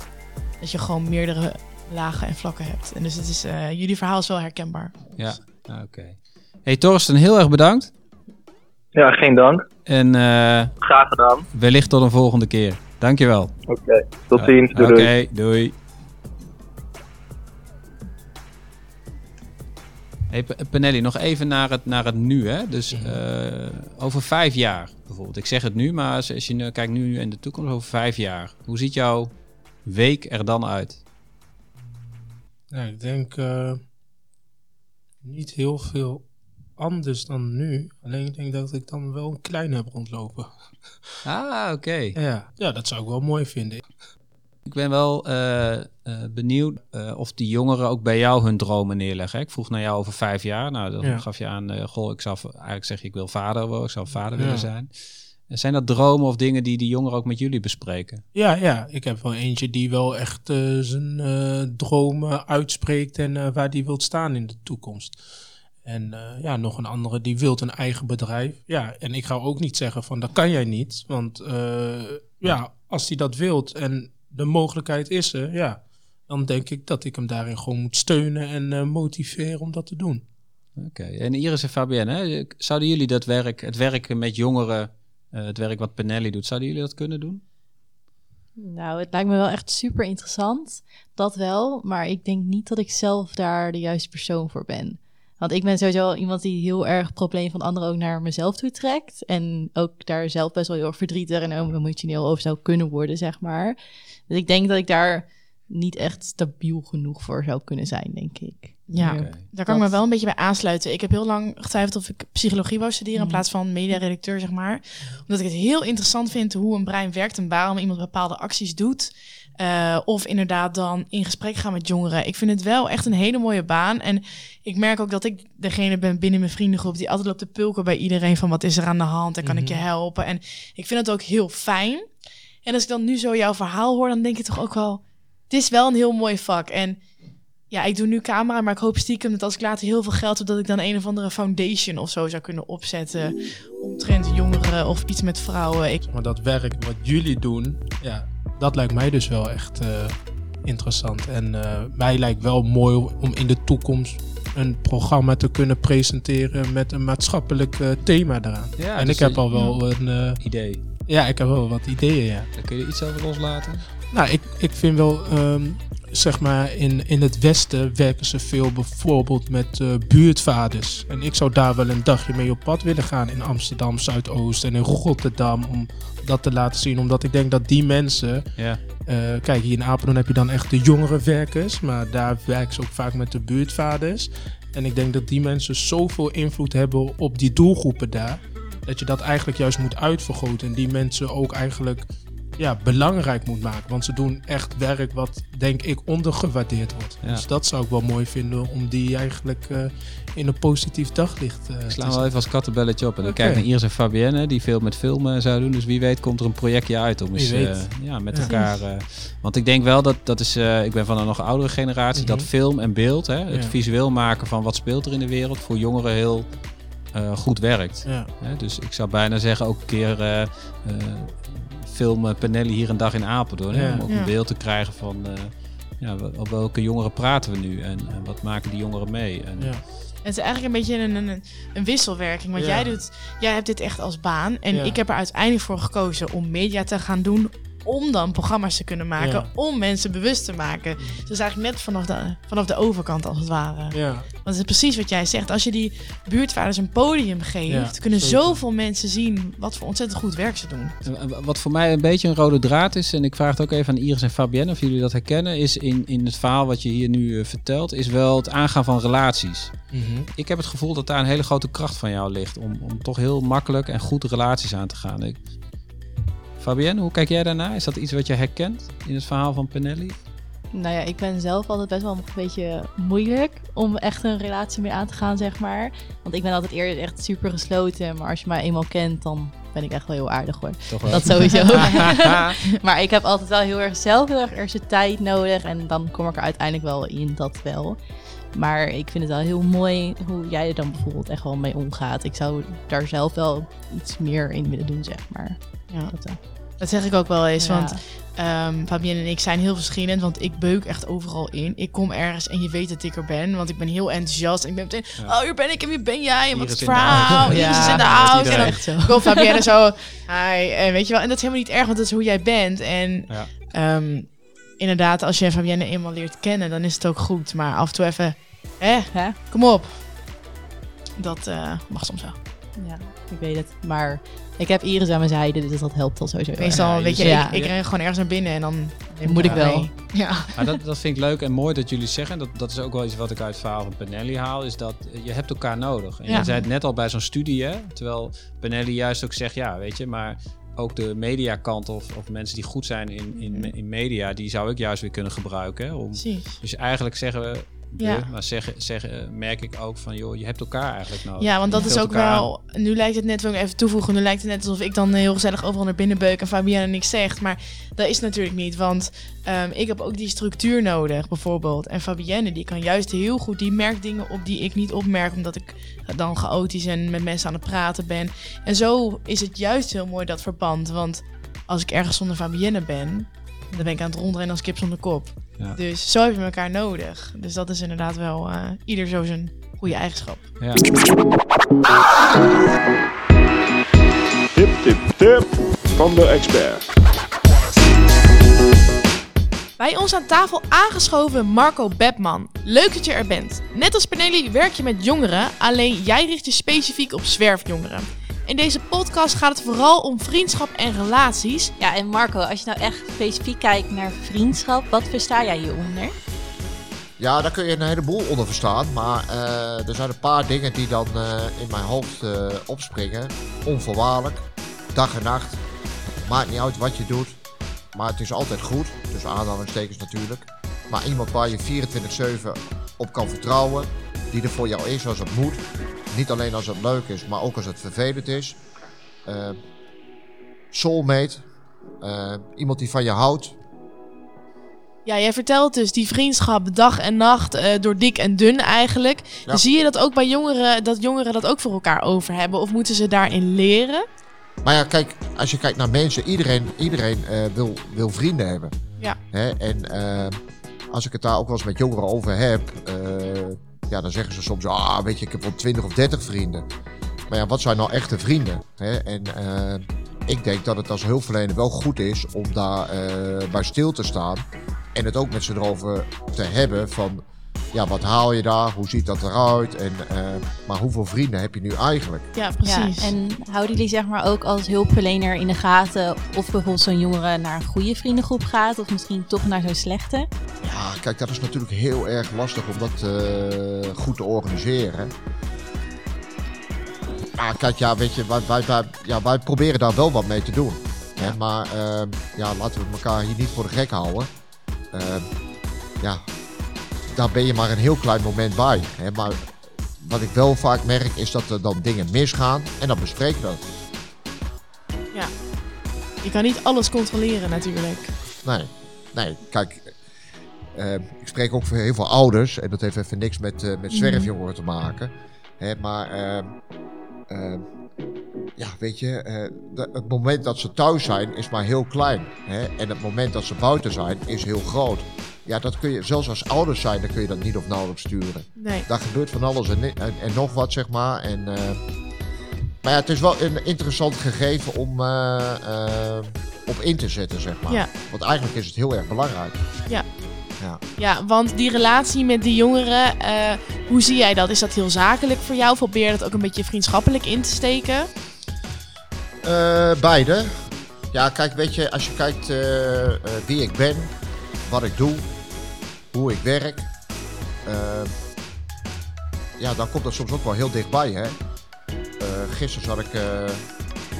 Speaker 3: Dat je gewoon meerdere lagen en vlakken hebt. En dus het is, eh, jullie verhaal is wel herkenbaar.
Speaker 4: Ja, Ah, oké. Hey Torsten, heel erg bedankt.
Speaker 7: Ja, geen dank.
Speaker 4: En eh,
Speaker 7: Graag gedaan.
Speaker 4: wellicht tot een volgende keer. Dankjewel.
Speaker 7: Oké, tot ziens. Doei,
Speaker 4: Oké,
Speaker 7: doei.
Speaker 4: doei. Hey, P- Penelli, nog even naar het, naar het nu. Hè? Dus eh, over vijf jaar bijvoorbeeld. Ik zeg het nu, maar als, als je nu kijkt nu in de toekomst, over vijf jaar. Hoe ziet jouw week er dan uit?
Speaker 5: Ja, ik denk eh, niet heel veel anders dan nu. Alleen ik denk dat ik dan wel een klein heb rondlopen.
Speaker 4: Ah, oké.
Speaker 5: Ja, ja dat zou ik wel mooi vinden.
Speaker 4: Ik ben wel eh, eh, benieuwd eh, of die jongeren ook bij jou hun dromen neerleggen. hè? Ik vroeg naar jou over vijf jaar. Nou, dan
Speaker 5: Ja.
Speaker 4: gaf je aan, goh, ik zou eigenlijk zeg je, ik wil vader worden, ik zou vader
Speaker 5: Ja.
Speaker 4: willen zijn. En Zijn dat dromen of dingen die die jongeren ook met jullie bespreken?
Speaker 5: Ja, ja, ik heb wel eentje die wel echt zijn dromen uitspreekt en waar die wilt staan in de toekomst. En ja, nog een andere die wil een eigen bedrijf. Ja, en ik ga ook niet zeggen van dat kan jij niet. Want ja, als hij dat wilt en de mogelijkheid is er, ja, dan denk ik dat ik hem daarin gewoon moet steunen en eh, motiveren om dat te doen.
Speaker 4: Oké, en Iris en Fabienne, hè, zouden jullie dat werk, het werken met jongeren, eh, het werk wat Penelli doet, zouden jullie dat kunnen doen?
Speaker 6: Nou, het lijkt me wel echt super interessant. Dat wel. Maar ik denk niet dat ik zelf daar de juiste persoon voor ben. Want ik ben sowieso iemand die heel erg het probleem van anderen ook naar mezelf toe trekt. En ook daar zelf best wel heel erg verdrietig en ook emotioneel over zou kunnen worden, zeg maar. Dus ik denk dat ik daar niet echt stabiel genoeg voor zou kunnen zijn, denk ik.
Speaker 3: Ja, daar kan ik me wel een beetje bij aansluiten. Ik heb heel lang getwijfeld of ik psychologie wou studeren in
Speaker 6: Mhm.
Speaker 3: plaats van mediaredacteur, zeg maar. Omdat ik het heel interessant vind hoe een brein werkt en waarom iemand bepaalde acties doet. Eh, of inderdaad dan in gesprek gaan met jongeren. Ik vind het wel echt een hele mooie baan. En ik merk ook dat ik degene ben binnen mijn vriendengroep die altijd loopt te pulken bij iedereen van wat is er aan de hand en kan ik je
Speaker 5: Mhm.
Speaker 3: helpen. En ik vind het ook heel fijn. En als ik dan nu zo jouw verhaal hoor, dan denk ik toch ook wel, het is wel een heel mooi vak. En ja, ik doe nu camera, maar ik hoop stiekem dat als ik later heel veel geld heb, dat ik dan een of andere foundation of zo zou kunnen opzetten. Omtrent jongeren of iets met vrouwen. Ik,
Speaker 5: Maar dat werk wat jullie doen, ja, dat lijkt mij dus wel echt eh, interessant. En eh, mij lijkt wel mooi om in de toekomst een programma te kunnen presenteren met een maatschappelijk eh, thema eraan.
Speaker 4: Ja,
Speaker 5: en
Speaker 4: dus
Speaker 5: ik heb al wel een, eh,
Speaker 4: Idee.
Speaker 5: Ja, ik heb wel wat ideeën, ja.
Speaker 4: Daar kun je iets over loslaten?
Speaker 5: Nou, ik, ik vind wel, ehm, zeg maar, in, in het Westen werken ze veel bijvoorbeeld met eh, buurtvaders. En ik zou daar wel een dagje mee op pad willen gaan in Amsterdam, Zuidoost en in Rotterdam. Om dat te laten zien, omdat ik denk dat die mensen.
Speaker 4: Ja.
Speaker 5: eh, kijk, hier in Apeldoorn heb je dan echt de jongere werkers, maar daar werken ze ook vaak met de buurtvaders. En ik denk dat die mensen zoveel invloed hebben op die doelgroepen daar. Dat je dat eigenlijk juist moet uitvergroten. En die mensen ook eigenlijk ja, belangrijk moet maken. Want ze doen echt werk wat, denk ik, ondergewaardeerd wordt.
Speaker 4: Ja.
Speaker 5: Dus dat zou ik wel mooi vinden om die eigenlijk eh, in een positief daglicht eh
Speaker 4: Ik
Speaker 5: te
Speaker 4: sla wel even als kattenbelletje op. En dan
Speaker 5: Oké.
Speaker 4: kijk naar Iris en Fabienne, die veel met filmen zouden doen. Dus wie weet komt er een projectje uit om eens eh, ja, met
Speaker 5: Ja.
Speaker 4: elkaar... eh, want ik denk wel dat, dat is... eh, ik ben van een nog oudere generatie. Dat
Speaker 5: Mhm.
Speaker 4: film en beeld, hè, het visueel maken van wat speelt er in de wereld... voor jongeren heel eh, goed werkt.
Speaker 5: Ja.
Speaker 4: Dus ik zou bijna zeggen ook een keer... eh, eh, eh, Penelli hier een dag in Apeldoorn.
Speaker 5: Ja.
Speaker 4: om ook
Speaker 3: Ja.
Speaker 4: een beeld te krijgen van... eh, ja, op welke jongeren praten we nu en, en wat maken die jongeren mee? En,
Speaker 5: Ja.
Speaker 3: het is eigenlijk een beetje een, een, een wisselwerking. Want
Speaker 5: Ja.
Speaker 3: jij, doet, jij hebt dit echt als baan. En
Speaker 5: Ja.
Speaker 3: ik heb er uiteindelijk voor gekozen om media te gaan doen. Om dan programma's te kunnen maken,
Speaker 5: Ja.
Speaker 3: om mensen bewust te maken. Dus eigenlijk net vanaf de, vanaf de overkant als het ware.
Speaker 5: Ja,
Speaker 3: Want het is precies wat jij zegt. Als je die buurtvaders een podium geeft,
Speaker 5: Ja,
Speaker 3: kunnen
Speaker 5: zeker.
Speaker 3: zoveel mensen zien wat voor ontzettend goed werk ze doen.
Speaker 4: En Wat voor mij een beetje een rode draad is, en ik vraag het ook even aan Iris en Fabienne of jullie dat herkennen, is in, in het verhaal wat je hier nu eh, vertelt, is wel het aangaan van relaties.
Speaker 5: Mhm.
Speaker 4: Ik heb het gevoel dat daar een hele grote kracht van jou ligt om, om toch heel makkelijk en goed relaties aan te gaan. Ik... Fabienne, hoe kijk jij daarnaar? Is dat iets wat je herkent in het verhaal van Penelli?
Speaker 6: Nou ja, ik ben zelf altijd best wel een beetje moeilijk om echt een relatie mee aan te gaan, zeg maar. Want ik ben altijd eerder echt super gesloten. Maar als je mij eenmaal kent, dan ben ik echt wel heel aardig hoor.
Speaker 4: Toch wel?
Speaker 6: Dat sowieso. maar ik heb altijd wel heel erg zelf heel erg eerst de tijd nodig. En dan kom ik er uiteindelijk wel in, dat wel. Maar ik vind het wel heel mooi hoe jij er dan bijvoorbeeld echt wel mee omgaat. Ik zou daar zelf wel iets meer in willen doen, zeg maar.
Speaker 3: Ja.
Speaker 6: Dat, eh,
Speaker 3: Dat zeg ik ook wel eens,
Speaker 6: ja.
Speaker 3: want Ehm Fabienne en ik zijn heel verschillend, want ik beuk echt overal in. Ik kom ergens en je weet dat ik er ben, want ik ben heel enthousiast. En ik ben meteen,
Speaker 4: Ja.
Speaker 3: oh, hier ben ik en wie ben jij? En wat is het verhaal? Iris is
Speaker 6: Ja,
Speaker 3: in de house. En dan
Speaker 6: echt zo.
Speaker 3: komt Fabienne zo, hi, en weet je wel. En dat is helemaal niet erg, want dat is hoe jij bent. En
Speaker 4: Ja.
Speaker 3: ehm, inderdaad, als je Fabienne eenmaal leert kennen, dan is het ook goed. Maar af en toe even, hè,
Speaker 6: Hè?
Speaker 3: kom op. Dat eh, mag soms wel.
Speaker 6: Ja, ik weet het. Maar ik heb Iris aan mijn zijde, dus dat helpt al sowieso.
Speaker 3: Meestal,
Speaker 4: Ja,
Speaker 3: weet je,
Speaker 4: je-
Speaker 6: ja.
Speaker 3: ik, ik ren gewoon ergens naar binnen en dan
Speaker 6: Moet ik wel.
Speaker 3: mee. Ja.
Speaker 4: Maar dat, dat vind ik leuk en mooi dat jullie zeggen. Dat, dat is ook wel iets wat ik uit het verhaal van Benelli haal. Is dat je hebt elkaar nodig. En
Speaker 3: Ja.
Speaker 4: je zei het net al bij zo'n studie. Hè? Terwijl Benelli juist ook zegt, ja, weet je, maar ook de mediakant of, of mensen die goed zijn in, in, in media, die zou ik juist weer kunnen gebruiken. Hè? Om,
Speaker 3: Precies.
Speaker 4: dus eigenlijk zeggen we,
Speaker 3: Ja.
Speaker 4: maar zeggen, zeggen, merk ik ook van, joh, je hebt elkaar eigenlijk nodig.
Speaker 3: Ja, want dat is ook
Speaker 4: aan.
Speaker 3: wel. Nu lijkt het net, wil ik even toevoegen. Nu lijkt het net alsof ik dan heel gezellig overal naar binnen beuk en Fabienne niks zegt. Maar dat is natuurlijk niet. Want ehm, ik heb ook die structuur nodig, bijvoorbeeld. En Fabienne, die kan juist heel goed. Die merkt dingen op die ik niet opmerk, omdat ik dan chaotisch en met mensen aan het praten ben. En zo is het juist heel mooi dat verband. Want als ik ergens zonder Fabienne ben, dan ben ik aan het rondrennen als kip zonder kop.
Speaker 4: Ja.
Speaker 3: Dus zo heb je elkaar nodig. Dus dat is inderdaad wel eh, ieder zo zijn goede eigenschap.
Speaker 4: Ja.
Speaker 2: Tip, tip, tip van de expert.
Speaker 3: Bij ons aan tafel aangeschoven Marco Bebman. Leuk dat je er bent. Net als Penelli werk je met jongeren, alleen jij richt je specifiek op zwerfjongeren. In deze podcast gaat het vooral om vriendschap en relaties.
Speaker 1: Ja, en Marco, als je nou echt specifiek kijkt naar vriendschap, wat versta jij hieronder?
Speaker 8: Ja, daar kun je een heleboel onder verstaan. Maar eh, er zijn een paar dingen die dan eh, in mijn hoofd eh, opspringen. Onvoorwaardelijk. Dag en nacht. Maakt niet uit wat je doet. Maar het is altijd goed. Dus aanhalingstekens natuurlijk. Maar iemand waar je 24-7 op kan vertrouwen. Die er voor jou is als het moet. Niet alleen als het leuk is, maar ook als het vervelend is. Eh, soulmate. Eh, iemand die van je houdt.
Speaker 3: Ja, jij vertelt dus die vriendschap dag en nacht eh, door dik en dun eigenlijk.
Speaker 8: Ja.
Speaker 3: Zie je dat ook bij jongeren, dat jongeren dat ook voor elkaar over hebben? Of moeten ze daarin leren?
Speaker 8: Maar ja, kijk, als je kijkt naar mensen, iedereen, iedereen wil, wil vrienden hebben.
Speaker 3: Ja.
Speaker 8: Hè? En als ik het daar ook wel eens met jongeren over heb, ja, dan zeggen ze soms, ah, weet je, ik heb wel 20 of 30 vrienden. Maar ja, wat zijn nou echte vrienden? Hè? En eh, ik denk dat het als hulpverlener wel goed is om daar eh, bij stil te staan. En het ook met ze erover te hebben van, ja, wat haal je daar? Hoe ziet dat eruit? En, eh, maar hoeveel vrienden heb je nu eigenlijk?
Speaker 3: Ja, precies.
Speaker 1: Ja, en houden jullie zeg maar ook als hulpverlener in de gaten of bijvoorbeeld zo'n jongere naar een goede vriendengroep gaat of misschien toch naar zo'n slechte?
Speaker 8: Ja, kijk, dat is natuurlijk heel erg lastig om dat eh, goed te organiseren. Maar kijk, ja, weet je, wij, wij, wij- ja, wij proberen daar wel wat mee te doen. Hè? Maar ehm, ja, laten we elkaar hier niet voor de gek houden. Ehm, ja, daar ben je maar een heel klein moment bij. Hè? Maar wat ik wel vaak merk is dat er dan dingen misgaan en dan bespreken we dat.
Speaker 3: Je kan niet alles controleren natuurlijk.
Speaker 8: Nee, nee, kijk, eh, ik spreek ook voor heel veel ouders en dat heeft even niks met, eh, met zwerfjongeren te maken. Hè, maar ehm, ehm, ja, weet je, eh, het moment dat ze thuis zijn is maar heel klein. Hè, en het moment dat ze buiten zijn is heel groot. Ja, dat kun je, zelfs als ouders zijn, dan kun je dat niet of nauwelijks sturen.
Speaker 3: Nee.
Speaker 8: Daar gebeurt van alles en, en, en nog wat, zeg maar. En, eh, maar ja, het is wel een interessant gegeven om, eh, eh, op in te zetten, zeg maar.
Speaker 3: Ja.
Speaker 8: Want eigenlijk is het heel erg belangrijk.
Speaker 3: Ja.
Speaker 8: Ja.
Speaker 3: Ja, want die relatie met die jongeren, hoe zie jij dat? Is dat heel zakelijk voor jou? Of probeer je dat ook een beetje vriendschappelijk in te steken?
Speaker 8: Beide. Ja, kijk, weet je, als je kijkt wie ik ben, wat ik doe, hoe ik werk, eh, ja, dan komt dat soms ook wel heel dichtbij, hè. Eh, gisteren zat ik eh,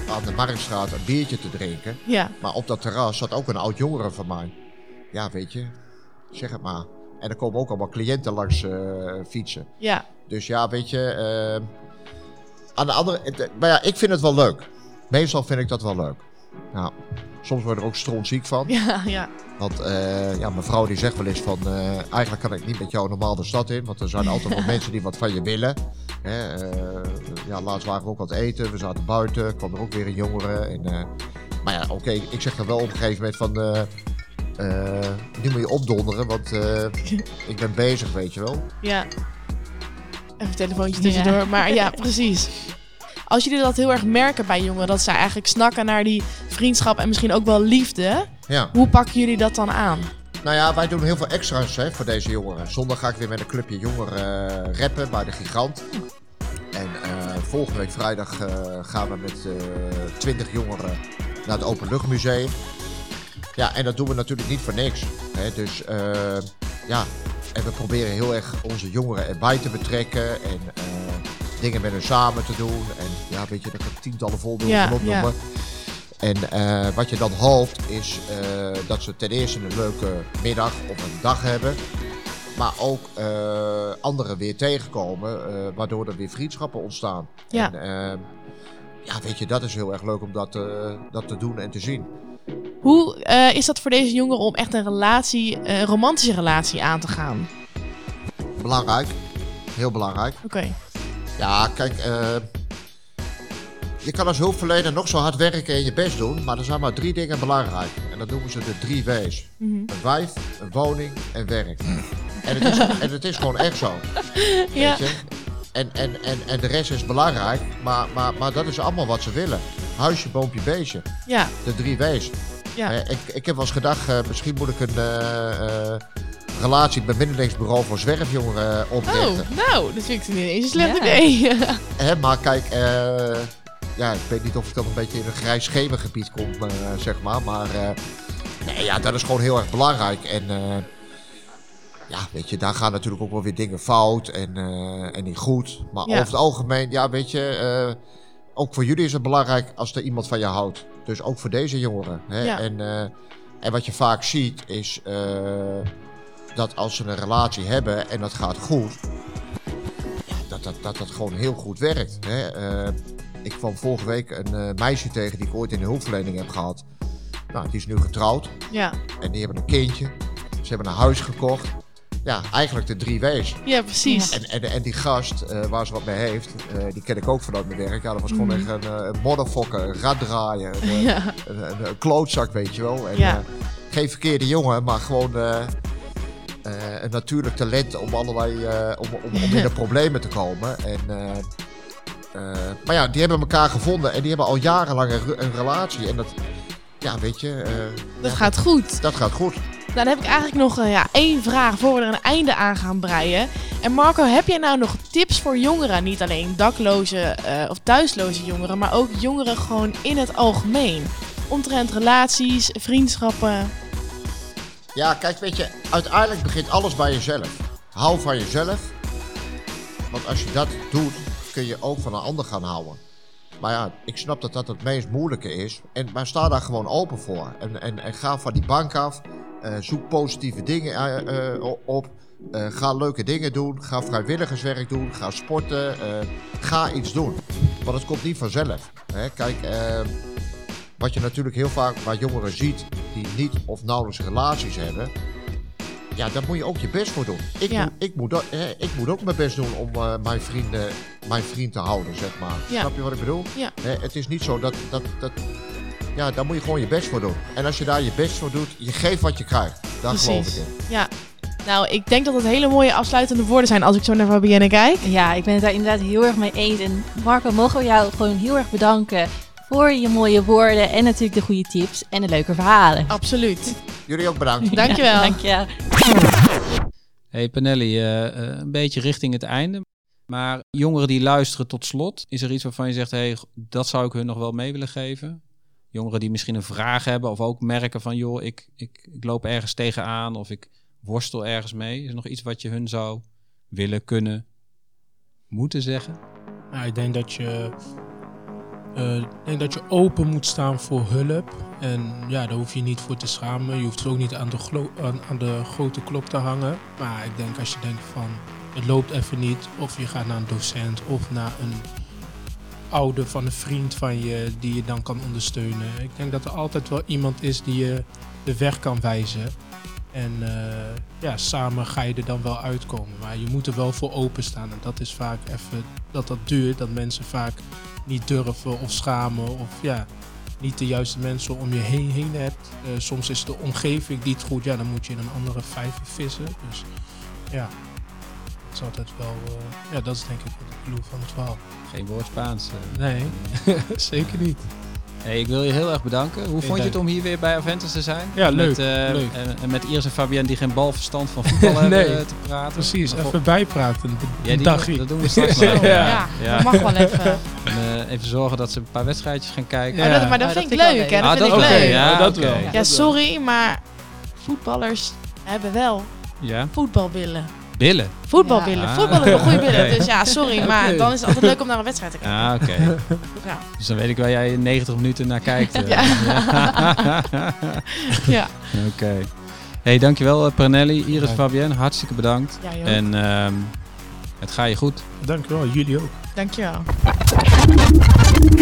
Speaker 8: aan de Marktstraat een biertje te drinken,
Speaker 3: Ja,
Speaker 8: maar op dat terras zat ook een oud jongere van mij. Ja, weet je, zeg het maar. En er komen ook allemaal cliënten langs eh, fietsen.
Speaker 3: ja,
Speaker 8: Dus ja, weet je. eh, aan de andere. Maar ja, ik vind het wel leuk. Meestal vind ik dat wel leuk. Nou, soms word ik er ook strontziek van.
Speaker 3: ja, ja.
Speaker 8: Want eh, ja, mijn vrouw die zegt wel eens van... eh, eigenlijk kan ik niet met jou normaal de stad in. Want er zijn altijd wel mensen die wat van je willen. Hè, eh, ja, laatst waren we ook aan het eten. We zaten buiten. kwam er ook weer een jongere. En, eh, maar ja, oké. ik zeg dan wel op een gegeven moment van... nu moet je opdonderen, want eh, ik ben bezig, weet je wel.
Speaker 3: Ja. Even een telefoontje tussendoor. Maar ja, precies. Als jullie dat heel erg merken bij jongeren, dat zij eigenlijk snakken naar die vriendschap en misschien ook wel liefde,
Speaker 8: Ja.
Speaker 3: hoe pakken jullie dat dan aan?
Speaker 8: Nou ja, wij doen heel veel extra's hè, voor deze jongeren. Zondag ga ik weer met een clubje jongeren eh, rappen bij de Gigant. En eh, volgende week vrijdag eh, gaan we met eh 20 jongeren naar het Openluchtmuseum. Ja, en dat doen we natuurlijk niet voor niks. Hè. Dus ja, en we proberen heel erg onze jongeren erbij te betrekken. En dingen met hen samen te doen. En ja, weet je, daar kan tientallen voorbeelden
Speaker 3: Ja,
Speaker 8: van opnoemen. En eh, wat je dan hoopt is eh, dat ze ten eerste een leuke middag of een dag hebben. Maar ook eh, anderen weer tegenkomen, waardoor er weer vriendschappen ontstaan.
Speaker 3: Ja.
Speaker 8: En, eh, ja, weet je, dat is heel erg leuk om dat, dat te doen en te zien.
Speaker 3: Hoe is dat voor deze jongeren om echt een relatie, een romantische relatie aan te gaan?
Speaker 8: Belangrijk, heel belangrijk.
Speaker 3: Oké.
Speaker 8: Ja, kijk, eh, je kan als hulpverlener nog zo hard werken en je best doen, maar er zijn maar drie dingen belangrijk. En dat noemen ze de drie W's.
Speaker 3: Mhm.
Speaker 8: Een wijf, een woning en werk. En het is, en het is gewoon echt zo.
Speaker 3: Ja.
Speaker 8: Weet je? En, en, en, en de rest is belangrijk, maar, maar, maar dat is allemaal wat ze willen. Huisje, boompje, beestje.
Speaker 3: Ja,
Speaker 8: De drie W's.
Speaker 3: ja.
Speaker 8: Eh, ik, ik heb wel eens gedacht, eh, misschien moet ik een relatie met bemiddelingsbureau voor zwerfjongeren eh, oprichten.
Speaker 3: Oh, nou, dat vind ik niet eens een slecht
Speaker 6: Ja.
Speaker 3: idee.
Speaker 8: Hè, maar kijk, eh, ja, ik weet niet of ik dan een beetje in een grijs schemergebied kom, eh, zeg maar. Maar eh, nee, ja, dat is gewoon heel erg belangrijk. En eh, ja, weet je, daar gaan natuurlijk ook wel weer dingen fout en, eh, en niet goed. Maar
Speaker 3: Ja.
Speaker 8: over het algemeen, ja, weet je, eh, ook voor jullie is het belangrijk als er iemand van je houdt. Dus ook voor deze jongeren. Hè?
Speaker 3: Ja.
Speaker 8: En, eh, en wat je vaak ziet is eh, dat als ze een relatie hebben en dat gaat goed, ja, dat, dat, dat dat gewoon heel goed werkt. Hè? Eh, ik kwam vorige week een eh, meisje tegen die ik ooit in de hulpverlening heb gehad. Nou, die is nu getrouwd
Speaker 3: ja.
Speaker 8: en die hebben een kindje. Ze hebben een huis gekocht. Ja, eigenlijk de drie W's.
Speaker 3: ja, precies.
Speaker 8: En, en, en die gast eh, waar ze wat mee heeft, die ken ik ook vanuit mijn werk. Ja, dat was gewoon
Speaker 3: Mhm.
Speaker 8: echt een, een modderfokker, een raddraaier, een,
Speaker 3: Ja,
Speaker 8: een, klootzak, weet je wel. En,
Speaker 3: Ja.
Speaker 8: geen verkeerde jongen, maar gewoon eh, een natuurlijk talent om allerlei eh, om, om, om in de problemen te komen. En, eh, maar ja, die hebben elkaar gevonden en die hebben al jarenlang een, re- een relatie. En dat, ja, weet je,
Speaker 3: dat
Speaker 8: ja,
Speaker 3: gaat goed.
Speaker 8: dat gaat goed.
Speaker 3: Nou, dan heb ik eigenlijk nog ja, één vraag voor we er een einde aan gaan breien. En Marco, heb jij nou nog tips voor jongeren? Niet alleen dakloze of thuisloze jongeren, maar ook jongeren gewoon in het algemeen. Omtrent relaties, vriendschappen.
Speaker 8: Ja, kijk, weet je, uiteindelijk begint alles bij jezelf. Hou van jezelf. Want als je dat doet, kun je ook van een ander gaan houden. Maar ja, ik snap dat dat het meest moeilijke is. En, maar sta daar gewoon open voor. En, en, en ga van die bank af. Eh, zoek positieve dingen eh, eh, op. Ga leuke dingen doen. Ga vrijwilligerswerk doen. Ga sporten. ga iets doen. Want het komt niet vanzelf. Hè? Kijk, wat je natuurlijk heel vaak waar jongeren ziet die niet of nauwelijks relaties hebben. Ja, daar moet je ook je best voor doen. Ik,
Speaker 3: Ja.
Speaker 8: moet, ik, moet, ook- hè, ik moet ook mijn best doen om eh, mijn, vrienden, mijn vriend te houden, zeg maar.
Speaker 3: Ja.
Speaker 8: Snap je wat ik bedoel?
Speaker 3: Ja.
Speaker 8: Hè, het is niet zo dat, dat, dat... Ja, daar moet je gewoon je best voor doen. En als je daar je best voor doet, je geeft wat je krijgt. Daar geloof ik
Speaker 3: Precies.
Speaker 8: in.
Speaker 3: Ja. Nou, ik denk dat het hele mooie afsluitende woorden zijn als ik zo naar Fabienne kijk.
Speaker 1: Ja, ik ben het daar inderdaad heel erg mee eens. En Marco, mogen we jou gewoon heel erg bedanken voor je mooie woorden en natuurlijk de goede tips en de leuke verhalen.
Speaker 3: Absoluut.
Speaker 8: Jullie ook bedankt.
Speaker 3: Dankjewel.
Speaker 1: Dankjewel.
Speaker 4: Hey Panelli, eh, eh, een beetje richting het einde. Maar jongeren die luisteren tot slot, is er iets waarvan je zegt, hey, dat zou ik hun nog wel mee willen geven? Jongeren die misschien een vraag hebben of ook merken van, joh, ik, ik, ik loop ergens tegenaan of ik worstel ergens mee. Is er nog iets wat je hun zou willen, kunnen, moeten zeggen?
Speaker 5: Nou, ik denk dat je, eh, ik denk dat je open moet staan voor hulp. En ja, daar hoef je niet voor te schamen. Je hoeft er ook niet aan de, aan, de grote klok te hangen. Maar ik denk als je denkt van het loopt even niet. Of je gaat naar een docent of naar een ouder van een vriend van je die je dan kan ondersteunen. Ik denk dat er altijd wel iemand is die je de weg kan wijzen. En eh, ja, samen ga je er dan wel uitkomen. Maar je moet er wel voor openstaan. En dat is vaak even dat dat duurt. Dat mensen vaak niet durven of schamen. Of ja, niet de juiste mensen om je heen, heen hebt. Eh, soms is de omgeving niet goed. Ja, dan moet je in een andere vijver vissen. Dus ja, dat is altijd wel... eh, ja, dat is denk ik het clue van het verhaal.
Speaker 4: Geen woord Spaans. eh.
Speaker 5: Nee, zeker niet.
Speaker 4: Hey, ik wil je heel erg bedanken. Hoe vond je het om hier weer bij Aventus te zijn?
Speaker 5: Ja, leuk,
Speaker 4: Met, eh,
Speaker 5: leuk.
Speaker 4: En, en met Iris en Fabienne die geen balverstand van voetbal hebben
Speaker 5: Nee,
Speaker 4: eh, te praten.
Speaker 5: Precies,
Speaker 4: Maar
Speaker 5: even bijpraten.
Speaker 4: Ja, die
Speaker 5: dagje.
Speaker 4: dat doen we straks nog.
Speaker 5: Ja.
Speaker 3: Ja,
Speaker 4: Ja.
Speaker 3: dat mag wel even.
Speaker 4: En, eh, even zorgen dat ze een paar wedstrijdjes gaan kijken.
Speaker 5: Ja.
Speaker 3: Oh, dat, maar dat vind
Speaker 6: dat
Speaker 3: ik
Speaker 6: vind ik
Speaker 3: leuk,
Speaker 6: wel
Speaker 3: hè? Dat
Speaker 4: Ah,
Speaker 3: vind ik
Speaker 4: oké,
Speaker 3: leuk.
Speaker 4: ja,
Speaker 5: dat wel.
Speaker 3: Ja, sorry, maar voetballers hebben wel
Speaker 4: Ja?
Speaker 3: voetbalbillen.
Speaker 4: Billen.
Speaker 3: Voetbalbillen.
Speaker 4: Ja.
Speaker 3: Voetballen hebben goede billen. Dus ja, sorry, maar dan is het altijd leuk om naar een wedstrijd te kijken.
Speaker 4: Ah, oké.
Speaker 3: Ja.
Speaker 4: Dus dan weet ik waar jij 90 minuten naar kijkt. eh.
Speaker 3: Ja. Ja,
Speaker 4: Oké. Hey, dankjewel eh, Pranelli, Iris,
Speaker 5: Ja.
Speaker 4: Fabienne. Hartstikke bedankt.
Speaker 3: ja joh.
Speaker 4: En ehm, het gaat je goed.
Speaker 5: Dankjewel, jullie ook.
Speaker 3: Dankjewel.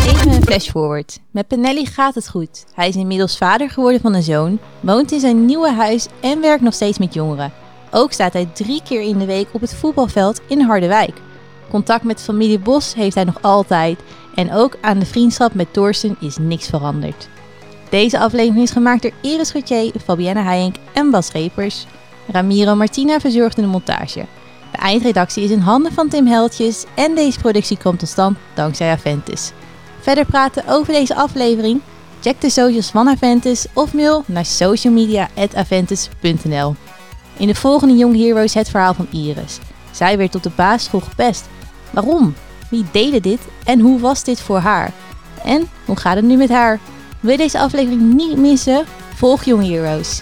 Speaker 1: Even een flash forward. Met Penelli gaat het goed. Hij is inmiddels vader geworden van een zoon, woont in zijn nieuwe huis en werkt nog steeds met jongeren. Ook staat hij drie keer in de week op het voetbalveld in Harderwijk. Contact met familie Bos heeft hij nog altijd en ook aan de vriendschap met Thorsten is niks veranderd. Deze aflevering is gemaakt door Iris Gauthier, Fabienne Heijink en Bas Repers. Ramiro Martina verzorgde de montage. De eindredactie is in handen van Tim Heltjes en deze productie komt tot stand dankzij Aventus. Verder praten over deze aflevering? Check de socials van Aventus of mail naar socialmedia.aventus.nl. In de volgende Young Heroes het verhaal van Iris. Zij werd op de basisschool gepest. Waarom? Wie deden dit en hoe was dit voor haar? En hoe gaat het nu met haar? Wil je deze aflevering niet missen? Volg Young Heroes.